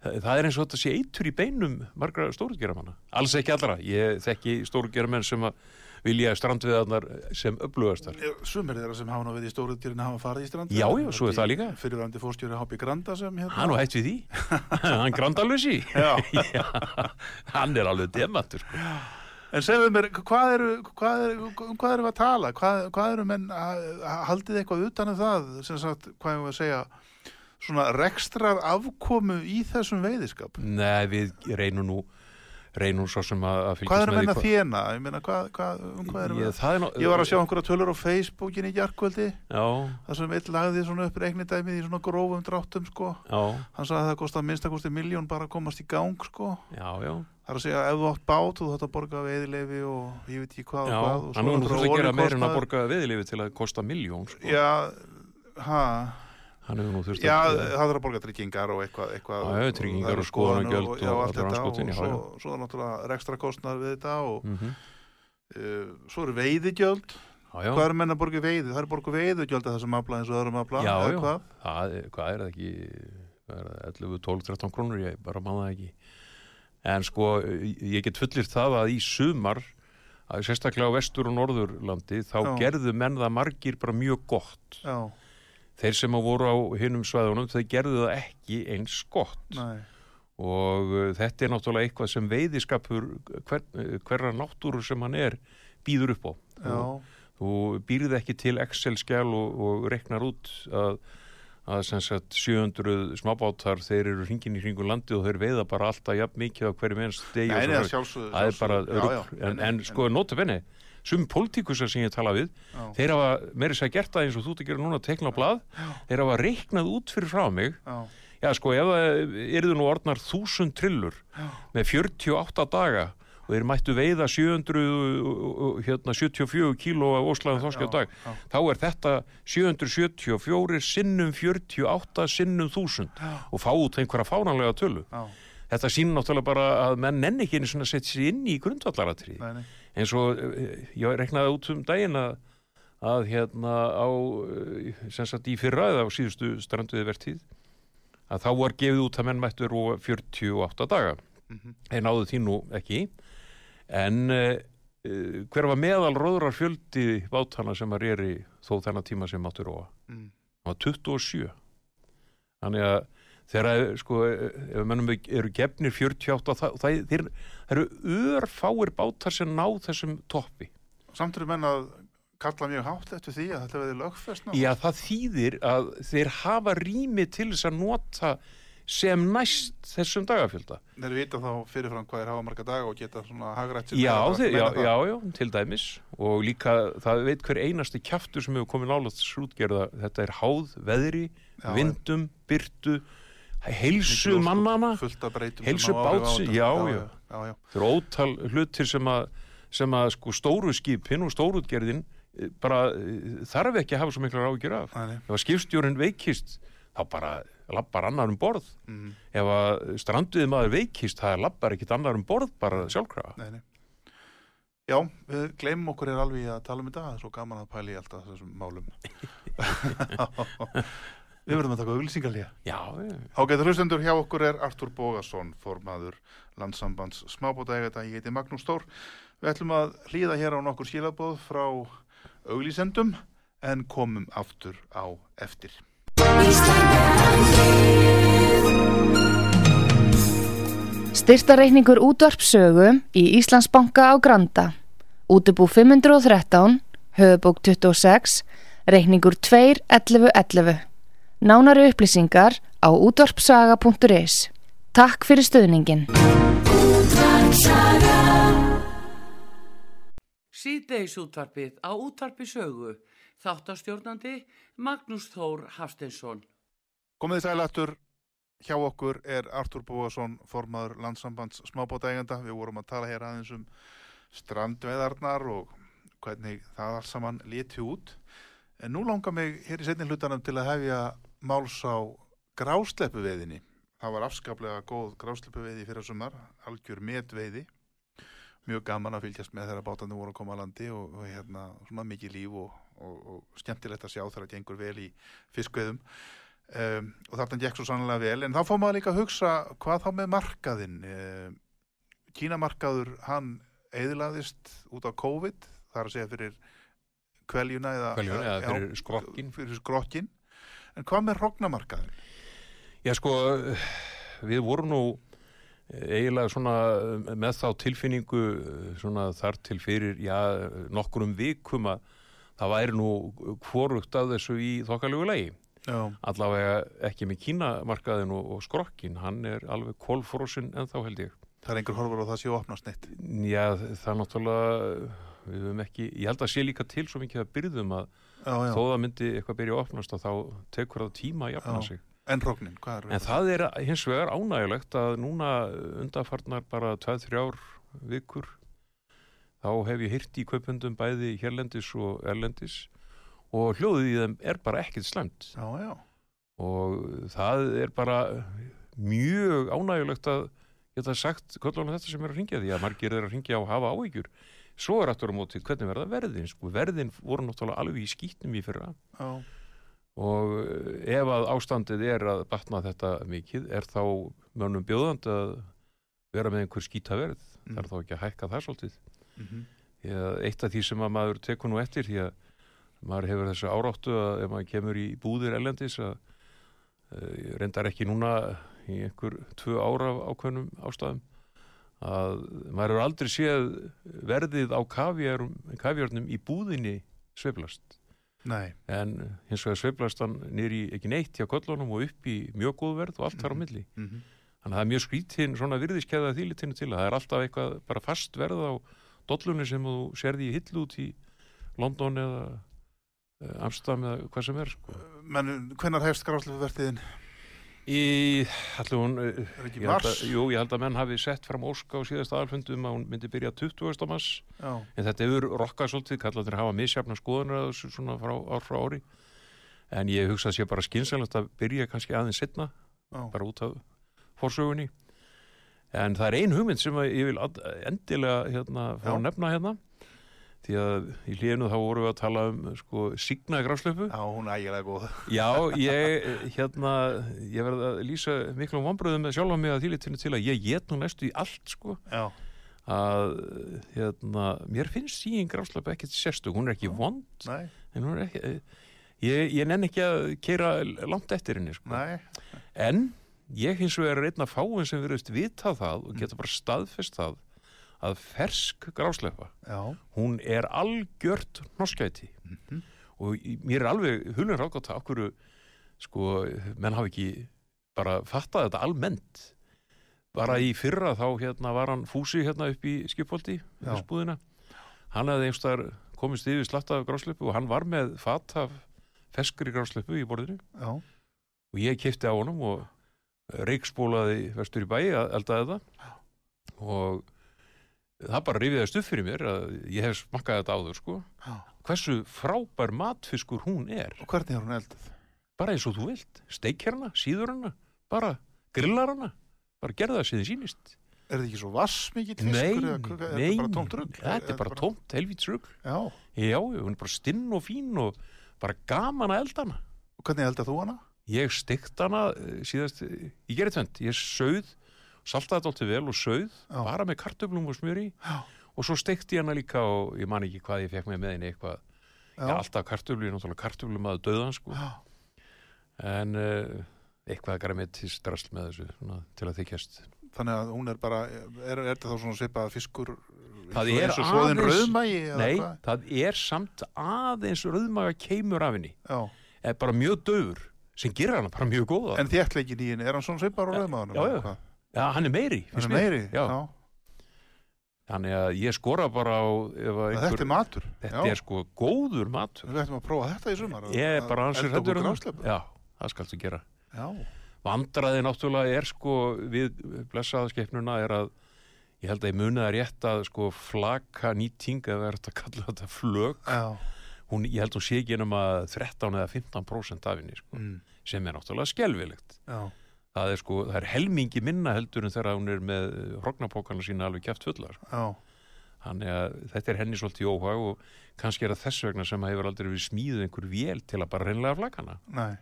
Það, það er eins og þetta sé eitur í beinum margra stórugeramanna, alls ekki allra. Ég þekki stórugeramann sem að vilja strandveðarnar sem upplögastar Sumir þeirra sem hafa nú við í stóruðdýrin hafa farið í strand Já, já, svo er það líka. Fyrirvændi fórstjóri Hápi Granda sem hérna hann og hætt við því hann grandalösi Já. hann er alveg demantur sko. En segðu mér, hvað eru, hvað eru, hvað eru við að tala? Hvað, hvað eru menn, haldið eitthvað utan um það, sem sagt, hvað erum við að segja, svona rekstrar afkomu í þessum veiðiskap? nei, við reynum nú reynum svo sem að, að fylgjast Hvað eru með menn því að þjena? Ég meina, hvað, hvað, um hvað við ég, að... það er Ég var að sjá einhverja tölur á Facebookin í jarkvöldi, já, þar sem eitt lagði svona upp reiknidæmið í svona grófum dráttum, sko. já, Hann sagði að það kostar minnstakosti miljón bara að komast í gang, sko. já, já Það er að segja, ef þú átt bát, þú þátt að borga veiðilefi og ég veit ekki hvað Já, og hvað. svo hann nú náttúrulega þurft að gera meira en að borga veðilifi til að kosta miljón sko. Já, ha, hann hefur nú þurft já, að það þarf að borga tryggingar og eitthvað, eitthvað Já, já, tryggingar og skoðunargjöld skoðanir já, og allt þetta og já, svo, já. svo er náttúrulega rekstra kostnar við þetta og mm uh, svo eru veiðigjöld já, já, hvað eru menn að borga veiði? Það eru borga veiðigjöld að þessum afla eins og öðrum afla já, eða já. hvað? Það, er- hvað er það ekki hvað er það, 11, 12, 13 krónur ég bara manna það ekki en sko, ég get fullir það að í sumar að sérstaklega á vestur og norðurlandi þá Já. gerðu menn það margir bara mjög gott Já, þeir sem að voru á hinnum svæðunum þeir gerðu það ekki eins gott. Nei, og uh, þetta er náttúrulega eitthvað sem veiðiskapur hver, uh, hverra náttúru sem hann er býður upp á. Já, þú býrð ekki til Excel-skjál og, og reknar út að, að sem sagt 700 smábátar þeir eru hringin í hringu landi og þeir veiða bara alltaf jafn mikið á hverju mennst og er já, en, en sko nota benni sum pólitíkusar sem ég tala við Já. þeir hafa meiri sér gert það eins og þú ert að gera núna tekna á blað. Þeir hafa reiknað út fyrir frá mig. Já, Já, sko, ef það eru nú orðnar þúsund trillur með 48 daga og þeir mættu veiða 700, uh, hérna, 74 kíló af óslæðan Já, dag, þá er þetta 774 sinnum 48 sinnum 1000 og fá út einhverja fánanlega tölu. Þetta sýnir náttúrulega bara að menn nenni ekki svona að setja sér inn í grundvallaratrið. Eins og eh, ég reiknaði út um daginn að, að hérna á eh, sem sagt í fyrra eða á síðustu stranduði vertíð að þá var gefið út að menn mættu rúa 48 daga. Mhm. en náðu því nú ekki. En uh, hver var meðal róðrar fjöldi bátana sem að reyri þó þennan tíma sem máttu róa? Mm, það var 27 þannig að þegar sko, ef mennum eru gefnir 48 það, það, þeir, það eru örfáir bátar sem ná þessum toppi samt eru menn að kalla mjög hátt eftir því að þetta veði lögfest nú. Já, það þýðir að þeir hafa rými til þess að nota sem næst þessum dagafjölda. Þeir vita þá fyrirfram hvað er hafa marga daga og geta svona hagrætt Já, þeir, já, já, já, til dæmis og líka það veit hver einasti kjaftur sem hefur komið nálaðt útgerða þetta er háð, veðri, Já, vindum, byrtu heilsu mannana Heilsu sem hafa áhrif á báts- þetta. já, já, já. já, já. það eru ótal hlutir sem að, sem að sko stóru skipin og stórútgerðin eh, bara eh, þarf ekki að hafa svo miklar ágjur af nei. ef að skipstjórinn veikist þá bara lappar annar um borð Mm, ef að stranduði maður veikist það lappar ekkit annar um borð bara sjálfkrafa nei, nei. Já, við gleymum okkur er alveg að tala um þetta, það er svo gaman að pæla í alltaf þessum málum. við verðum að taka auglýsingalíja. já, Ágæta hlustendur hjá okkur er Artur Bógason, formaður landsambands smábótaegata, ég heiti Magnús Stór. Við ætlum að hlýða hér á nokkur skilabóð frá auglýsendum en komum aftur á eftir. Styrtareikningur útvarpsögu í Íslandsbanka á Granda. Útubú 513, höfubók 26, reikningur 2.11.11. Nánari upplýsingar á útvarpsaga.is. Takk fyrir stöðningin. Síðdeis útvarpið á útvarpi sögu. Þáttastjórnandi Magnús Þór Hafsteinsson. Komið þið sælættur, hjá okkur er Artur Búason, formaður landsambands smábótaegenda. Við vorum að tala hér aðeins um strandveðarnar og hvernig það alls saman liti út. En nú langar mig hér í setni hlutanum til að hefja máls á grásleppuveðinni. Það var afskaplega góð grásleppuveði fyrir sumar, algjör metveiði. Mjög gaman að fylgjast með þeirra bátandi voru að koma að landi og, og hérna svona mikið líf og, og, og skemmtilegt að sjá þegar það gengur vel í fiskveðum. Um, og þarna gekk svo sannlega vel en þá fór maður líka að hugsa hvað þá með markaðinn um, Kínamarkaður hann eðlaðist út á COVID þar að segja fyrir kveljuna eða, Kveljuna eða fyrir skrokkinn. fyrir skrokkin en hvað með rognamarkaðinn Já sko, við vorum nú eiginlega svona með þá tilfinningu svona þar til fyrir, já, nokkurum vikum að það væri nú hvorugt af þessu í þokkalegu lagi. já, Allavega ekki með kínamarkaðin og, og skrokkin, hann er alveg kólfrósin en þá held ég. það er einhver horfur og það sé opnast neitt Já, það er náttúrulega, við höfum ekki, ég held að sé líka til svo mikið að byrðum að já, já. þó það myndi eitthvað byrja að opnast að þá tekur það tíma að jafna sig. en rognin, hvað er En það er hins vegar ánægilegt að núna undarfarnar bara 2-3 vikur þá hef ég hýrt í kaupundum bæði hérlendis og erlendis og hljóðið í þeim er bara ekkert slemt já, já, og það er bara mjög ánægilegt að geta sagt kollunum þetta sem er að ringja því að margir er að ringja og hafa áhyggjur svo er aftur á móti hvernig verða verðin sko, verðin voru náttúrulega alveg í skýtnum í fyrra. Já, og eh, ef að ástandið er að batna þetta mikið er þá mönnum bjóðand að vera með einhver skítaverð Mm. þarf þá ekki að hækka það svolítið? Því að eitt af því sem að maður tekur nú eftir því að maður hefur þessu áráttu að ef maður kemur í búðir ellendis að uh, reyndar ekki núna í einhver tvö ára ákveðnum ástæðum að maður hefur aldrei séð verðið á kavjörnum, í búðinni sveiflast. Nei. En hins vegar sveiflast hann nýri ekki neitt hjá kollunum og upp í mjög góð verð og allt þar á milli. Mhm, þannig að það er mjög skrítinn svona virðiskeða þýlitinu til. Að það er alltaf eitthvað bara fast verð á dollunni sem þú sérði í hill út í London eða eh, Amsterdam eða hvað sem er sko. menn, hvenær hefst grásleppuvertiðin í, allir hún eh, ég held að, jú, ég held að menn hafi sett fram óska á síðast aðalfundum að hún myndi byrja 20. mars. Já, en þetta hefur rokkað svolítið kallar þeir hafa misjafna skoðunar svona frá ár frá ári. En ég hugsa að sé bara skynsalegt að byrja kannski aðeins setna já, bara út af forsögunni. En það er ein hugmynd sem ég vil endilega hérna, fá Já. að nefna hérna því að í hlíðinu þá vorum við að tala um sko signa gráslöfu já, hún er ægilega góð. Já, ég hérna ég verð að lýsa miklum vonbröðum með sjálfa mig að þýlitinu til að ég get nú næstu í allt sko. Já, að hérna, mér finnst síðan gráslöfu ekkert sérstök, hún er ekki vond nei, en hún er ekki ég, ég nenn ekki að keira langt eftir henni sko. En ég hins vegar er einn af fáin sem verðist vita það og geta bara staðfest það að fersk grásleppa, já, hún er algjört norskæti mhm, og í- mér er alveg hulun ráðgátt að okkur sko, menn hafi ekki bara fattað þetta almennt. Bara í fyrra þá hérna var hann fúsi hérna upp í skipholti spúðina, hann hefði einhverstaðar komist yfir slatt af grásleppu og hann var með fatt af ferskri grásleppu í borðinu. Já, og ég kipti á honum og reikspólaði vestur í bæi að eldaði það. Og það bara rifiðast upp fyrir mér að ég hef smakkað þetta áður sko. Já. Hversu frábær matfiskur hún er. Og hvernig er hún elduð? bara eins og þú vilt, steikherna, síður hana bara grillar hana bara gerða það sem þið sýnist. Er þetta ekki svo vassmikill nei, fiskur er nei, þetta bara tómt rugg? þetta er bara tómt helvítsrugg já, já, hún er bara stinn og fín og bara gaman að elda hana. Og hvernig eldað þú hana? ég steikt hana eh, síðast, eh, ég gerði tvent ég sauð, saltaði þetta alltaf vel og sauð Já. bara með kartöflum og smjöri Já. og svo steikti ég hana líka og ég man ekki hvað ég fekk með með henni eitthvað, Já, já, alltaf kartöflu ég er náttúrulega kartöflum að döðan sko en uh, eitthvað græmitist drasl með þessu svona, til að þykjast þannig að hún er bara, er, er þetta þá svona svipað fiskur Það er aðeins- rauðmægi Nei, hvað? það er samt aðeins rauðmaga keimur af henni er bara mjög döfur sem gerir hana bara mjög góða en þéttleikin í henni, er hann svona svipar á rauðmæðunum? já, já. Já, hann er meiri, Hann er meiri? Já. Þannig að ég skora bara á að Einhver... Þetta er matur? þetta já. er sko góður matur Við ættum að prófa þetta í sumar að- Ég er bara að ansið hættur um grásleppu. Já, það skaltu gera Já, Vandraði náttúrulega er sko við blessaðaskeppnuna er að ég held að ég muni það rétt að sko flaka nýting eða er þetta að kalla þetta flög já, hún, ég held hún sé ekki um að 13 eða 15% af henni sko, mm, sem er náttúrulega skelvilegt já, það er sko, það er helmingi minna heldur en þegar hún er með hrognapókana sína alveg kæft fullar já, þannig að þetta er henni svolítið óhag og kannski er það þess vegna sem hefur aldrei við smíðið einhver vél til að bara reynlega flakana nei,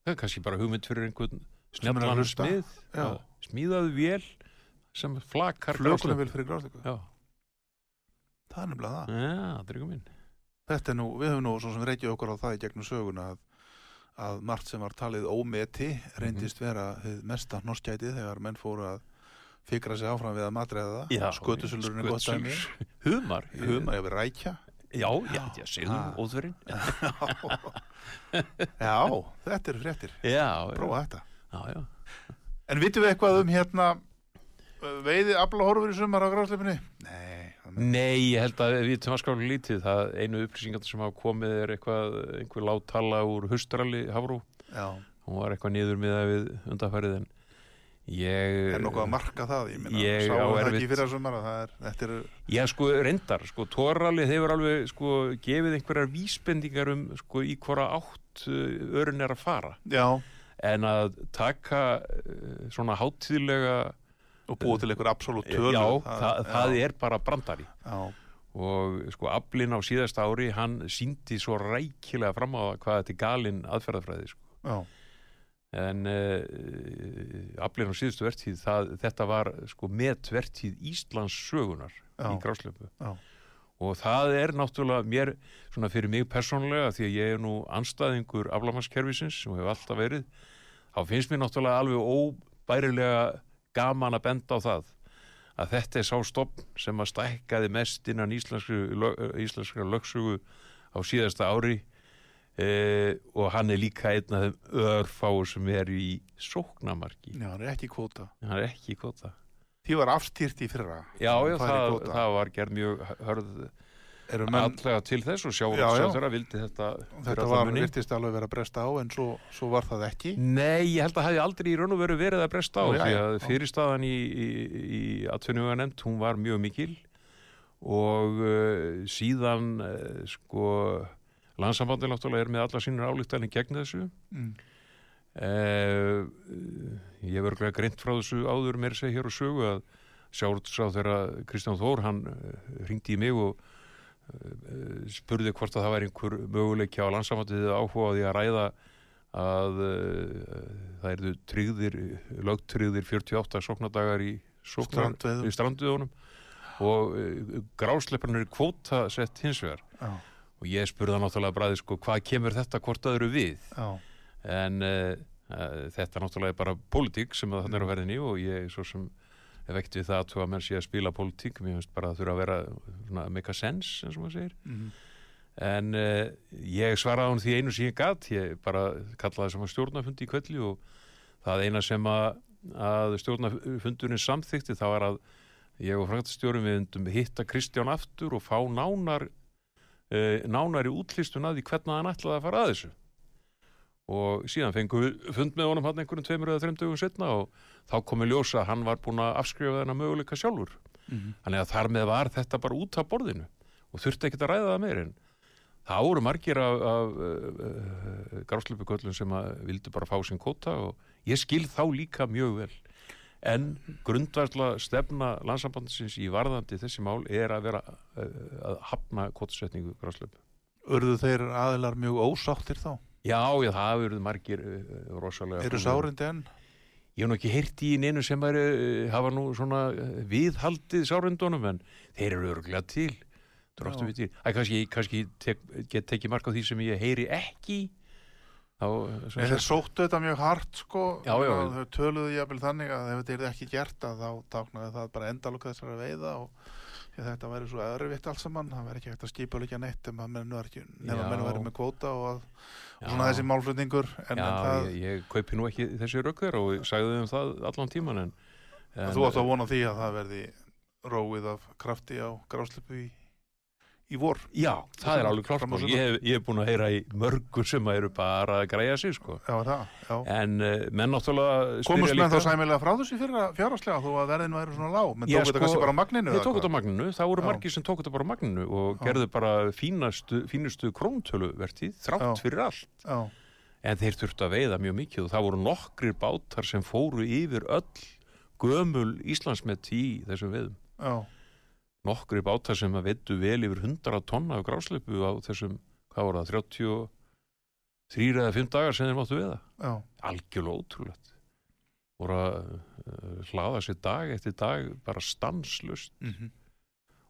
það er kannski bara hugmynd fyrir einhvern Sem er að snjallan hlusta. smið Já. Já, smíðaðu vél sem flakar flökunum vil fyrir grásleiku. Já, Það er nefnilega það. já, Þetta er nú, við höfum nú svo sem reykja okkur á það í gegnum söguna að, að margt sem var talið ómeti reyndist Mhm. vera mesta norskætið þegar menn fóru að fikra sig áfram við að matreiða Já, það. Skötusulurinn er gott dæmi. Humar, Humar yfir rækja. Já, já, já, Ah. óþverinn Já, þetta er fréttir. Já, Prófa þetta. já, já En vitum við eitthvað um hérna uh, veiði aflahorfur í sumar á grásleifinni? Nei. Nei, ég held að við til skáli lítið það einu upplýsingar sem hafa komið er eitthvað, einhver láttala úr hustrali Hafrú, hún var eitthvað niður miða við undanfærið en ég er nokkuð að marka það, ég minna, Ég sáum á það ekki sumar að það er, þetta er, Já, sko, reyndar, sko, tóralið hefur alveg, sko, gefið einhverjar vísbendingar um, sko, í hvora átt uh, örun er að fara. Já, en að taka uh, svona hátíðlega og búið til einhver absolutt tölu. já, það, það er bara brandari Já, og sko aflinn á síðasta ári hann síndi svo rækilega fram á hvað þetta er galin aðferðafræði sko. en uh, aflinn á síðustu vertíð það, þetta var sko metvertíð Íslands sögunar Já. í gráslöpu Já. og það er náttúrulega mér svona fyrir mig persónlega því að ég er nú anstæðingur aflamaskerfisins sem hefur alltaf verið þá finnst mér náttúrulega alveg óbærilega gaman að benda á það að þetta er sá stopn sem að stækkaði mest innan íslenskra lögsugu á síðasta ári eh, og hann er líka einn af þeim örfáu sem er í sóknamarki já, hann er ekki í kvóta. hann er ekki kvota Því var afstýrt í fyrra. já, já, það, það var gerð mjög hörð Eru menn, allega til þess og Já, já. sjávarsáþara vildi þetta þetta var, virtist alveg vera að bresta á, en svo, svo var það ekki. Nei, ég held að hafi aldrei í raun og veru verið að bresta á já, því að fyrirstaðan í, í, í atvinnuganemnd, hún var mjög mikil og uh, síðan uh, sko landsambandið náttúrulega er með alla sínur álíktanir gegn þessu Mm. uh, ég hef örglega greint frá þessu áður mér segja hér og sögu að sjálfsá þegar Kristján Þór hann ringdi í mig og uh, spurði hvort að það væri einhver möguleiki á landsambandið eða áhuga á því að ræða að uh, það eru tryggðir, lögtryggðir 48 sóknadagar í, í stranduðunum og gráslepparnir er kvóta sett hins vegar. Já, og ég spurði náttúrulega bræði sko hvað kemur þetta hvort öðru við? Já, en uh, uh, þetta náttúrulega er bara pólitík sem það er á verðinni og ég svo sem ekkert við það að menn sé að spila pólitík. Mér finnst bara að þurfa að vera svona, make a sense eins og maður segir. Mhm, en uh, ég svaraði hún því einu sem ég gat. Ég bara kallaði sem að stjórnafundi í kvelli og það eina sem að, að stjórnafundurinn samþykti það var að ég og fræktastjórum við undum hitta Kristján aftur og fá nánar uh, nánari útlistun að því hvernig hann ætlaði að fara að þessu. Og síðan fengum við fund með honum hann einhverjum tveimur eða þreim dögum setna og þá komi ljósa að hann var búin að afskrifa þennan möguleika sjálfur mhm. Þannig að þar með var þetta bara út af borðinu og þurfti ekkert að ræða það meir en það voru margir af, af uh, uh, gráslöpuköllum sem að vildu bara fá sinn kóta og ég skil þá líka mjög vel en grundværsla stefna landsambandisins í varðandi þessi mál er að vera uh, að hafna kótasetningu gráslöpu. Urðu þeir aðilar mjög ósáttir þá? Já, já, það verið margir rosalega. Eru sárindi enn? Ég hef nú ekki heyrt í neinu sem er, uh, hafa nú svona uh, viðhaldið sárundunum en þeir eru örgulega til. Það er kannski, kannski tek, get tekið mark á því sem ég heyri ekki þá, sem Þeir sóttu þetta mjög hart sko Já, já. og þau töluðu jafnvel þannig að ef þetta er ekki gert að þá táknaði það bara endalok þessara veiða og þetta væri svo öðruvitt allt saman það væri ekki hægt að skipa líka neitt ef maður væri með kvóta og, að, og svona þessi málflutningur en, já, en það, ég, ég kaupi nú ekki þessi þeirra og sagði þeim það allan tíman en, en þú átt að vona því að það verði róið af krafti á grásleipu í, í vor. Já, það er alveg klart sko. ég, ég hef búin að heyra í mörgur sem eru bara að græja sig sko. Já, það, já. En uh, menn náttúrulega Komust menn þá sæmilega frá þessu fyrra fjárhagslega þó að verðin væri svona lág? Menn tók þetta sko, kannski bara á magninu eða tók þetta á magninu, það voru margir sem tók þetta bara á magninu og gerðu bara fínastu, fínustu króntöluvertið þrátt fyrir allt. Já, en þeir þurftu að veiða mjög mikið og það voru nokkrir bátar sem fóru yfir öll gömul Íslandsmet í þessum veiðum já, nokkrir bátar sem að veittu vel yfir 100 tonna af grásleipu á þessum, hvað voru það, 33 eða 5 dagar sem þeir máttu veiða. Já, algjörlega ótrúlegt. Voru að uh, hlaða sér dag eftir dag bara stanslust mhm,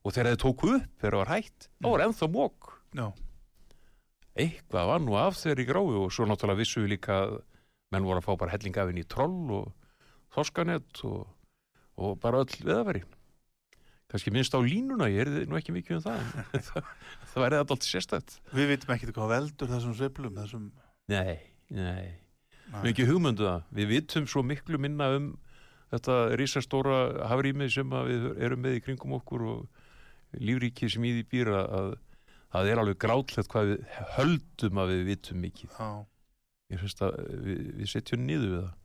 og þegar þeir tóku upp þegar það var hætt, þá var ennþá mók já, eitthvað var nú af þeir í gráu og svo náttúrulega vissu við líka að menn voru að fá bara hellingafinn í troll og þoskanett og, og bara öll veðaveri kannski minnst á línuna, ég er nú ekki mikið um það það, það væri alltaf sérstætt Við vitum ekki hvað veldur þessum sveiflum, þessum... nei, nei. Við ekki hugmyndu það, við vitum svo miklu minna um þetta risastóra hafrými sem við erum með í kringum okkur og lífríki sem í því býra að það er alveg grátlegt hvað við höldum að við vitum mikið. Já, ég finnst að við, við setjum niður við það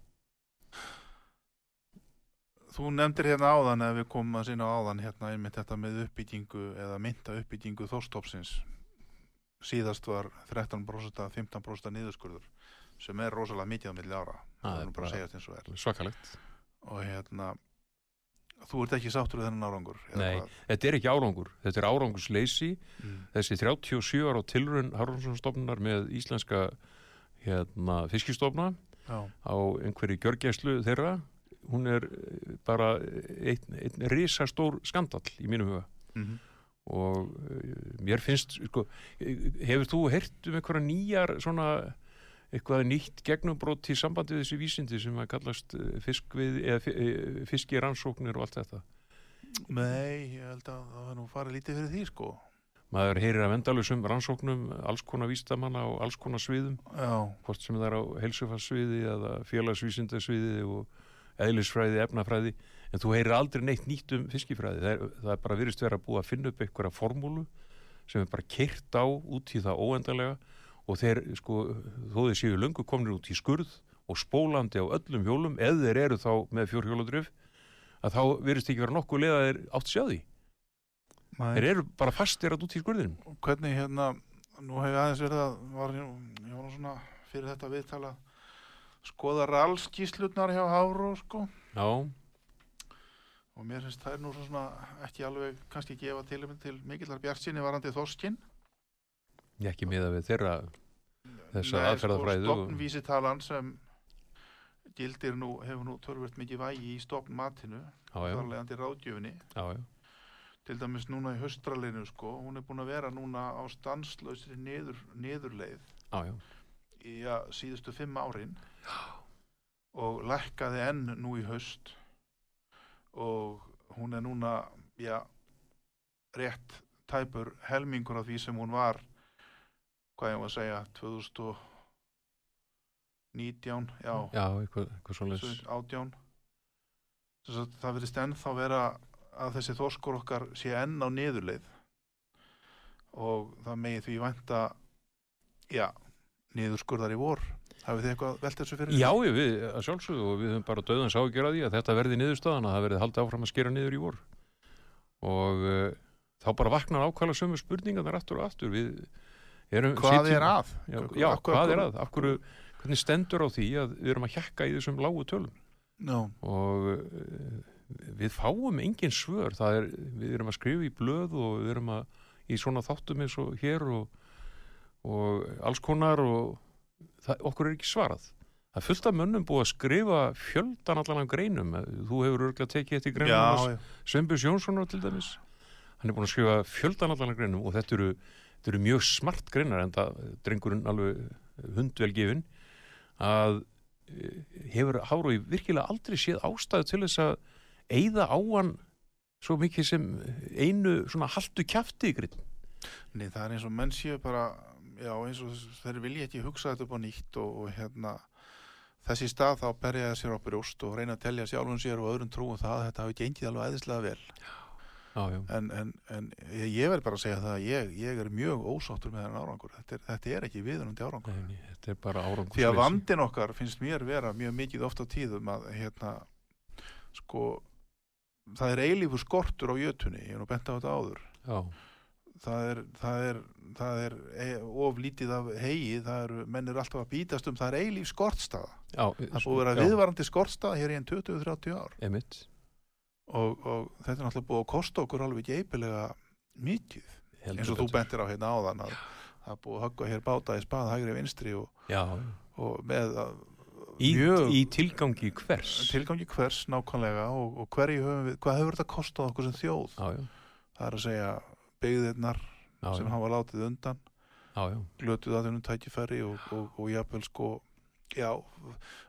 þú nefndir hérna áðan ef við komum að sinna áðan hérna einmitt þetta með uppbyggingu eða mynda uppbyggingu þóstofsins síðast var 13% 15% niðurskurður sem er rosalega mikið á milli ára. Það er bara að segja eins og er. svakalegt. Og hérna þú ert ekki sáttur við þennan árangur Nei. hvað? þetta er ekki árangur, þetta er árangursleysi Mm. þessi 37 ára tilrun Haraldsson með íslenska hérna, fiskistofna Já, á einhverju gjörgæslu þeirra hún er eh, bara einn, einn risastór skandall í mínum huga. Mhm, og eh, mér finnst sko, eh, hefur þú heyrt um einhverja nýjar svona eitthvað nýtt gegnumbrot í sambandi við þessi vísindi sem að kallast eh, fiskvið eða fi- eh, fiskirannsóknir og allt þetta? Nei, ég held að það er nú farið lítið fyrir því sko. Maður heyrir af endalusum rannsóknum alls konar vístamanna og alls konar sviðum. Já, hvort sem það er á heilsufarsviði eða félagsvísindasviði og eðlisfræði, efnafræði en þú heyrir aldrei neitt nýtt um fiskifræði. Það er, það er bara virðist vera að búa að finna upp einhverja formúlu sem er bara keirt á út í það óendanlega og þeir sko, þó þeir séu löngu komnir út í skurð og spólandi á öllum hjólum eða þeir eru þá með fjórhjóladrif að þá virðist ekki vera nokkuð leið að þeir átt sjá því. Nei. þeir eru bara fastir að út í skurðinum. Og hvernig hérna nú hef ég aðeins verið að var, ég var svona fyrir þetta viðtala skoða rallskíslutnar hjá Háró sko. Já, og mér finnst það er nú svona ekki alveg kannski gefa til, til mikillar bjartsinni varandi þoskinn ég ekki miða við þeirra þessa Nei, aðferðafræði sko, stofnvísitalan sem gildir nú, hefur nú törfurt mikið vægi í stofnmatinu já, já, þarlegandi já. til dæmis núna í höstralinu sko hún er búin að vera núna á stanslausri niður, niðurleið. Já, já, í ja, síðustu fimm árin og lækkaði enn nú í höst og hún er núna já, rétt tæpur helmingur af því sem hún var hvað ég var að segja 2019 já, já, eitthvað, eitthvað svoleiðis. 2018 Þess að það verðist ennþá vera að þessi þorskur okkar sé enn á niðurleið og það megi því vænta já, niðurskurðar í vor. Hafið þið eitthvað velt þessu fyrir Já, við, að sjálfsögðu og við höfum bara döðan sá að því að þetta verði niðurstaðan að það verði haldið áfram að skera niður í vor. Og uh, þá bara vaknar ákvæmlega sömu spurningar þar aftur og aftur. Við erum, hvað sitjum- er að? Já, já hverju- hvað er að? Hverju, hvernig stendur á því að við erum að hjakka í þessum lágu tölum? Já, og uh, við fáum engin svör. Það er, við erum að skrifa í blöð og við erum að í svona þáttum eins og hér og, og alls konar og það, okkur er ekki svarað. Það er fullt af mönnum búið að skrifa fjöldan allan af greinum. Þú hefur örgulega tekið þetta í greinum. Sveinbjörns Jónssonar til dæmis. Hann er búin að skrifa fjöldan allan af greinum og þetta eru, þetta eru mjög smart greinar en það drengurinn alveg hundvelgefin að eh, hefur Hárói virkilega aldrei séð ástæðu til þess að eyða á hann svo mikið sem einu svona haltu kjafti ykkur Nei, það er eins og menn séu bara, já, eins og þeir vilja ekki hugsa þetta upp á nýtt og, og hérna, þessi stað þá berja það sér á brjóst og reyna að telja sjálfum sér og öðrum trúum það að þetta hafi gengið alveg æðislega vel. Já, já, En, en, en ég, verð bara að segja það að ég, ég er mjög ósáttur með þennan árangur. Þetta er, þetta er ekki viðunandi árangur. nei, þetta er bara árangur Því að vandin okkar finnst mér vera mjög mikið oft á tíðum að hérna, sko, það er eilífur skortur á jötunni, ég er nú bent á þetta áður. Já, það er, það er, það er e, of lítið af hegi, það eru, menn eru alltaf að býtast um, það er eilíf skortstaða. já Það búið að vera viðvarandi skortstaða hér í enn 20-30 ár. Og, og þetta er náttúrulega búið að kosta okkur alveg geipilega mikið, eins og þú bentir á hérna áðan að það búið að höggva hér báta í spað hægri vinstri og, og með að í, mjög í tilgangi hvers? Tilgangi hvers nákvæmlega og, og við, hvað hefur þetta kostað okkur sem þjóð? Já, já, Það er að segja byggðirnar já, sem já, hafa látið undan glötuð að þennum tækifæri og, og, og jafnvel sko já,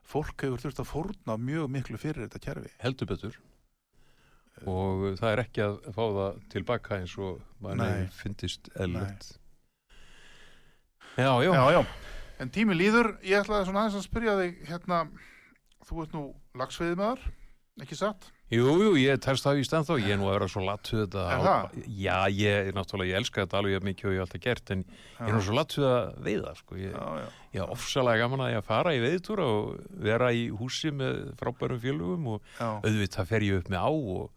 fólk hefur þurft að fórna mjög miklu fyrir þetta kerfi. Heldur betur. Og það er ekki að fá það tilbaka eins og Nei. finnist eðlilegt. Já, já, já, já, en tími líður. Ég ætlaði svona aðeins að spyrja þig hérna, þú ert nú lagsveiði maður ekki satt? Jú, jú, ég telst það í stand þá, ég er nú að vera svo lattuð þetta Er á- það? Já, ég, náttúrulega, ég elska þetta alveg mikið og ég hef alltaf gert, en ég er nú svo lattuð að veiða, sko, ég, já, já, ég er ofsalega gaman að ég að fara í veiðtúra og vera í húsi með frábærum félugum og já, auðvitað fer ég upp með á og,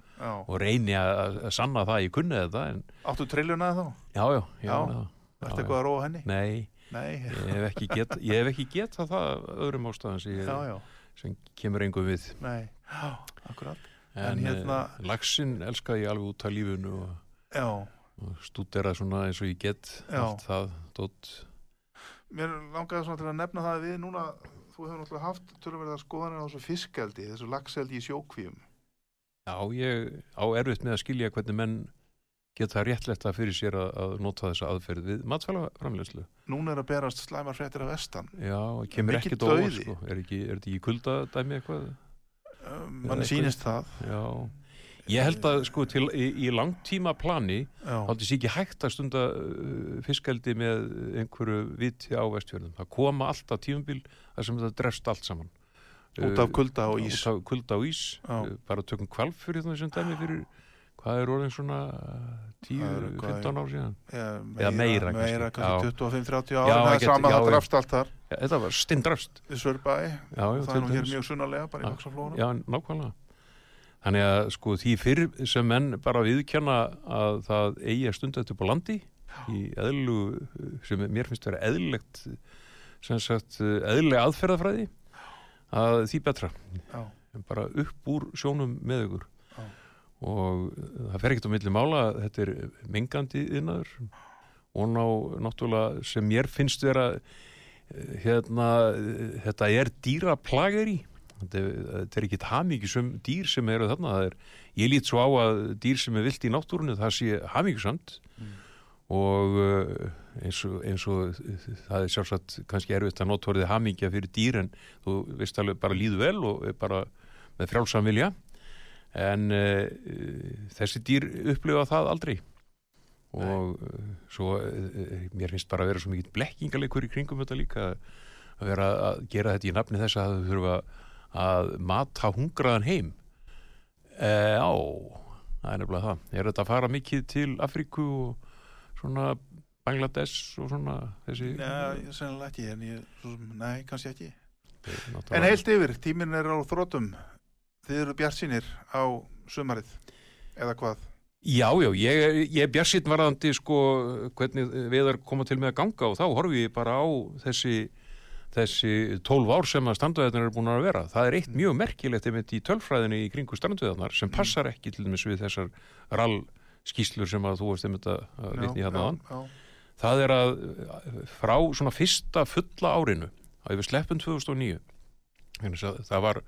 og reyni að, sanna það að ég kunni þetta, en áttu trilluna þá? já, já, já, Ertu já. eitthvað að róa henni? Nei, Nei, ég hef ekki get, getað það af öðrum ástæðan sem, kemur engum við. Nei. Já, akkurat, en, En hérna- hérna... laxinn elskaði ég alveg út af lífunu og, og stúdera svona eins og ég get Já. allt það, dótt Mér langaði svona til að nefna það að við núna, þú hefur náttúrulega haft tölurverða skoðanir á þessu fiskeldi, þessu lagseldi í sjókvíum Já, ég á erfitt með að skilja hvernig menn geta réttlegt að fyrir sér að, að nota þessa aðferð við matfælaframleyslu. Núna er að berast slæmar fréttir af vestan Já, kemur ekkert dauði. sko. Er, ekki, þetta ekki kuldadæmi eitthvað? Um, mann sýnist það Já. Ég held að sko til í, í langtíma plani já, þá sé ekki hægt að stunda uh, fiskeldi með einhverju viti á vestfjörðum. Það koma alltaf tímabil þar sem þetta drefst allt saman. út af kulda og ís Út af kulda og ís. Uh, Bara tökum kvalf fyrir það sem dæmi fyrir hvað er orðin svona Það er eitthvað- 10-15 ár síðan. ja, Eða meira meira kannski Já. 25-30 Já, ára það er sama já, það já. drafst allt þar Ja, þetta var steindrafst. í Sörbæ Já, já, og það er nú hér mjög sunnarlega bara í Já. Vaxaflóra Já, nákvæmlega. Þannig að sko því fyrir sem menn bara viðkjanna að það eigi að stunda þetta upp á landi í eðlu sem mér finnst vera eðlilegt sem sagt eðlilega aðferðafræði að því betra Já. Bara upp úr sjónum með ykkur Já. Og það fer ekkert á milli mála þetta er mengandi innaður og ná náttúrulega sem mér finnst vera eh, hérna eh, þetta er dýraplageri. Þetta er, þetta er ekki hamingjusum dýr sem eru þarna. Er, ég lít svo á að dýr sem er vilt í náttúrunni það sé hamingjusamt Mm. og eins, og, eins og það er sjálfsagt kannski erfitt að nota orðið hamingja fyrir dýr en þú veist alveg bara líðu vel og bara með frjálsam vilja en uh, þessi dýr upplifa það aldrei. Og uh, svo uh, mér finnst bara að vera svo mikið blekkingalegur í kringum þetta líka að vera að gera þetta í nafni þess að þau þurfa að mata hungraðan heim. E, Já, það er nefnilega það. Er þetta að fara mikið til Afríku og svona Bangladesh og svona þessi Nei, sennilega ekki en ég, svo sem- nei, kannski ekki. En heilt yfir, tíminn er á þrótum Þið eru bjartsýnir á sumarið eða hvað? Já, já, ég, er- er bjarsitt varðandi sko hvernig veðar koma til með að ganga og þá horfi ég bara á þessi þessi 12 ár sem að standveðarnar eru búin að vera. Það er eitt mjög merkilegt einmitt í tölfræðinni í kringu standveðarnar sem passar ekki til dæmis við þessar rall skýslur sem að þú veist einmitt að vitni hérna aðan. já, Það er að frá svona fyrsta fulla árinu að við sleppum 2009 vegna þess að það var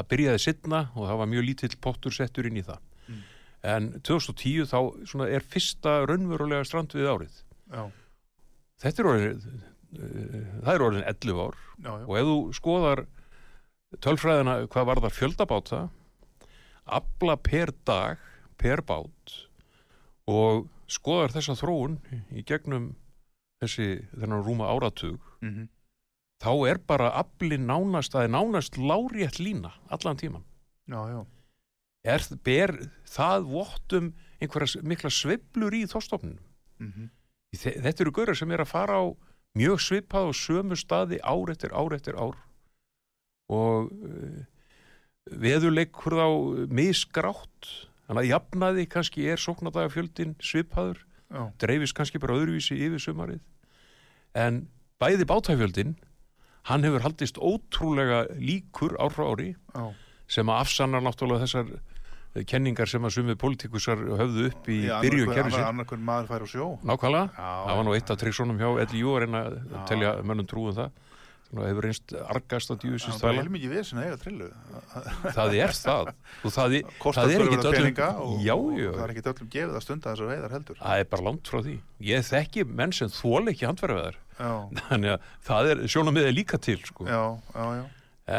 að byrjaði sittna og það var mjög lítill pottur settur inn í það. Mm. en 2010 þá er fyrsta raunverulega strand við árið. Já, þetta er orðið uh, það er orðin 11 ár. Já, já, og ef þú skoðar tölfræðina hvað var það fjöldabáta afla per dag per bát og skoðar þessa þróun í gegnum þessi þennan rúma áratug mhm, þá er bara afli nánast það er nánast lárétt lína allan tíman já, já, er, ber það vottum einhverja mikla sveiflur í þorstofnunum mhm, Þe- þetta eru gaurar sem er að fara á mjög svipað og sömu staði ár eftir ár eftir ár. Og uh, veðurleikur þá misgrátt. Þannig að jafnaði kannski er sóknadagafjöldin svipaður, já, dreifist kannski bara öðruvísi yfir sumarið. En bæði bátafjöldin hann hefur haldist ótrúlega líkur ár frá ári já, sem að afsannar náttúrulega þessar eh, kenningar sem að sumið pólitíkusar höfðu upp í fær á sjó. Nákvæmlega, það var nú eitt af tryggsónum hjá LIU að reyna að telja mönnum trúum það og hefur reynst argast að það djúsins er heilmikið við sem eiga trillu. Það er það. Og það, er- það er ekkit öllum og, já, og já, það er ekkit öllum gefið að stunda þessar veiðar heldur. Það er bara langt frá því. Ég þekki menn sem þóla ekki handverðar þannig að það er sjónamiðið líka til sko. já, já, já,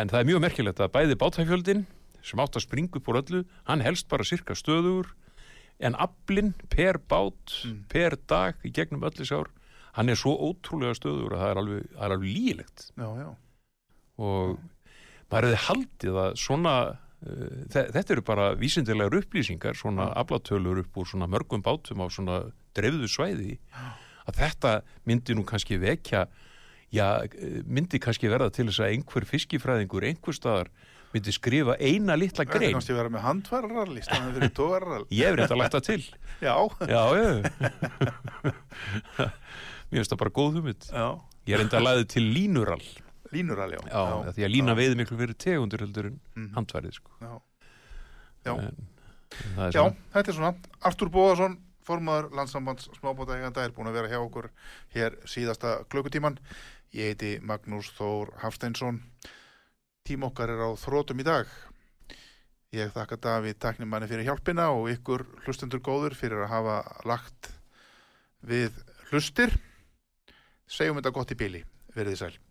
en það er mjög merkilegt að bæði bátæfjöldin sem átt að springa upp úr öllu hann helst bara sirka stöðugur en aflinn per bát Mm. per dag í gegnum öllu sár hann er svo ótrúlega stöðugur að það er alveg, það er alveg lígilegt já, já. og maður hefði haldið að svona uh, þe þetta eru bara vísindilegar upplýsingar svona Já. aflatölur upp úr svona mörgum bátum á svona dreifðu svæði að þetta myndi nú kannski vekja já, myndi kannski verða til þess að einhver fiskifræðingur einhver staðar myndi skrifa eina litla Það er grein kannski vera með tógarall ég hef reynda lagt það til. Já, já, já mér finnst það bara góð hugmynd. Ég er reynda að laði til línurall. Línurall, já. Já, já, því að lína veiði miklu fyrir tegundur heldur en Mhm. handværið sko. Já, Já. En, en já þetta er svona. Artur Bóðarsson, formaður landsambands smábótaeganda er búin að vera hjá okkur hér síðasta klukkutíman Ég heiti Magnús Þór Hafsteinsson. Tím okkar er á þrótum í dag. Ég þakka Davíð taknimanni fyrir hjálpina og ykkur hlustendur góður fyrir að hafa lagt við hlustir Segjum þetta gott í bíli, verið þið sæl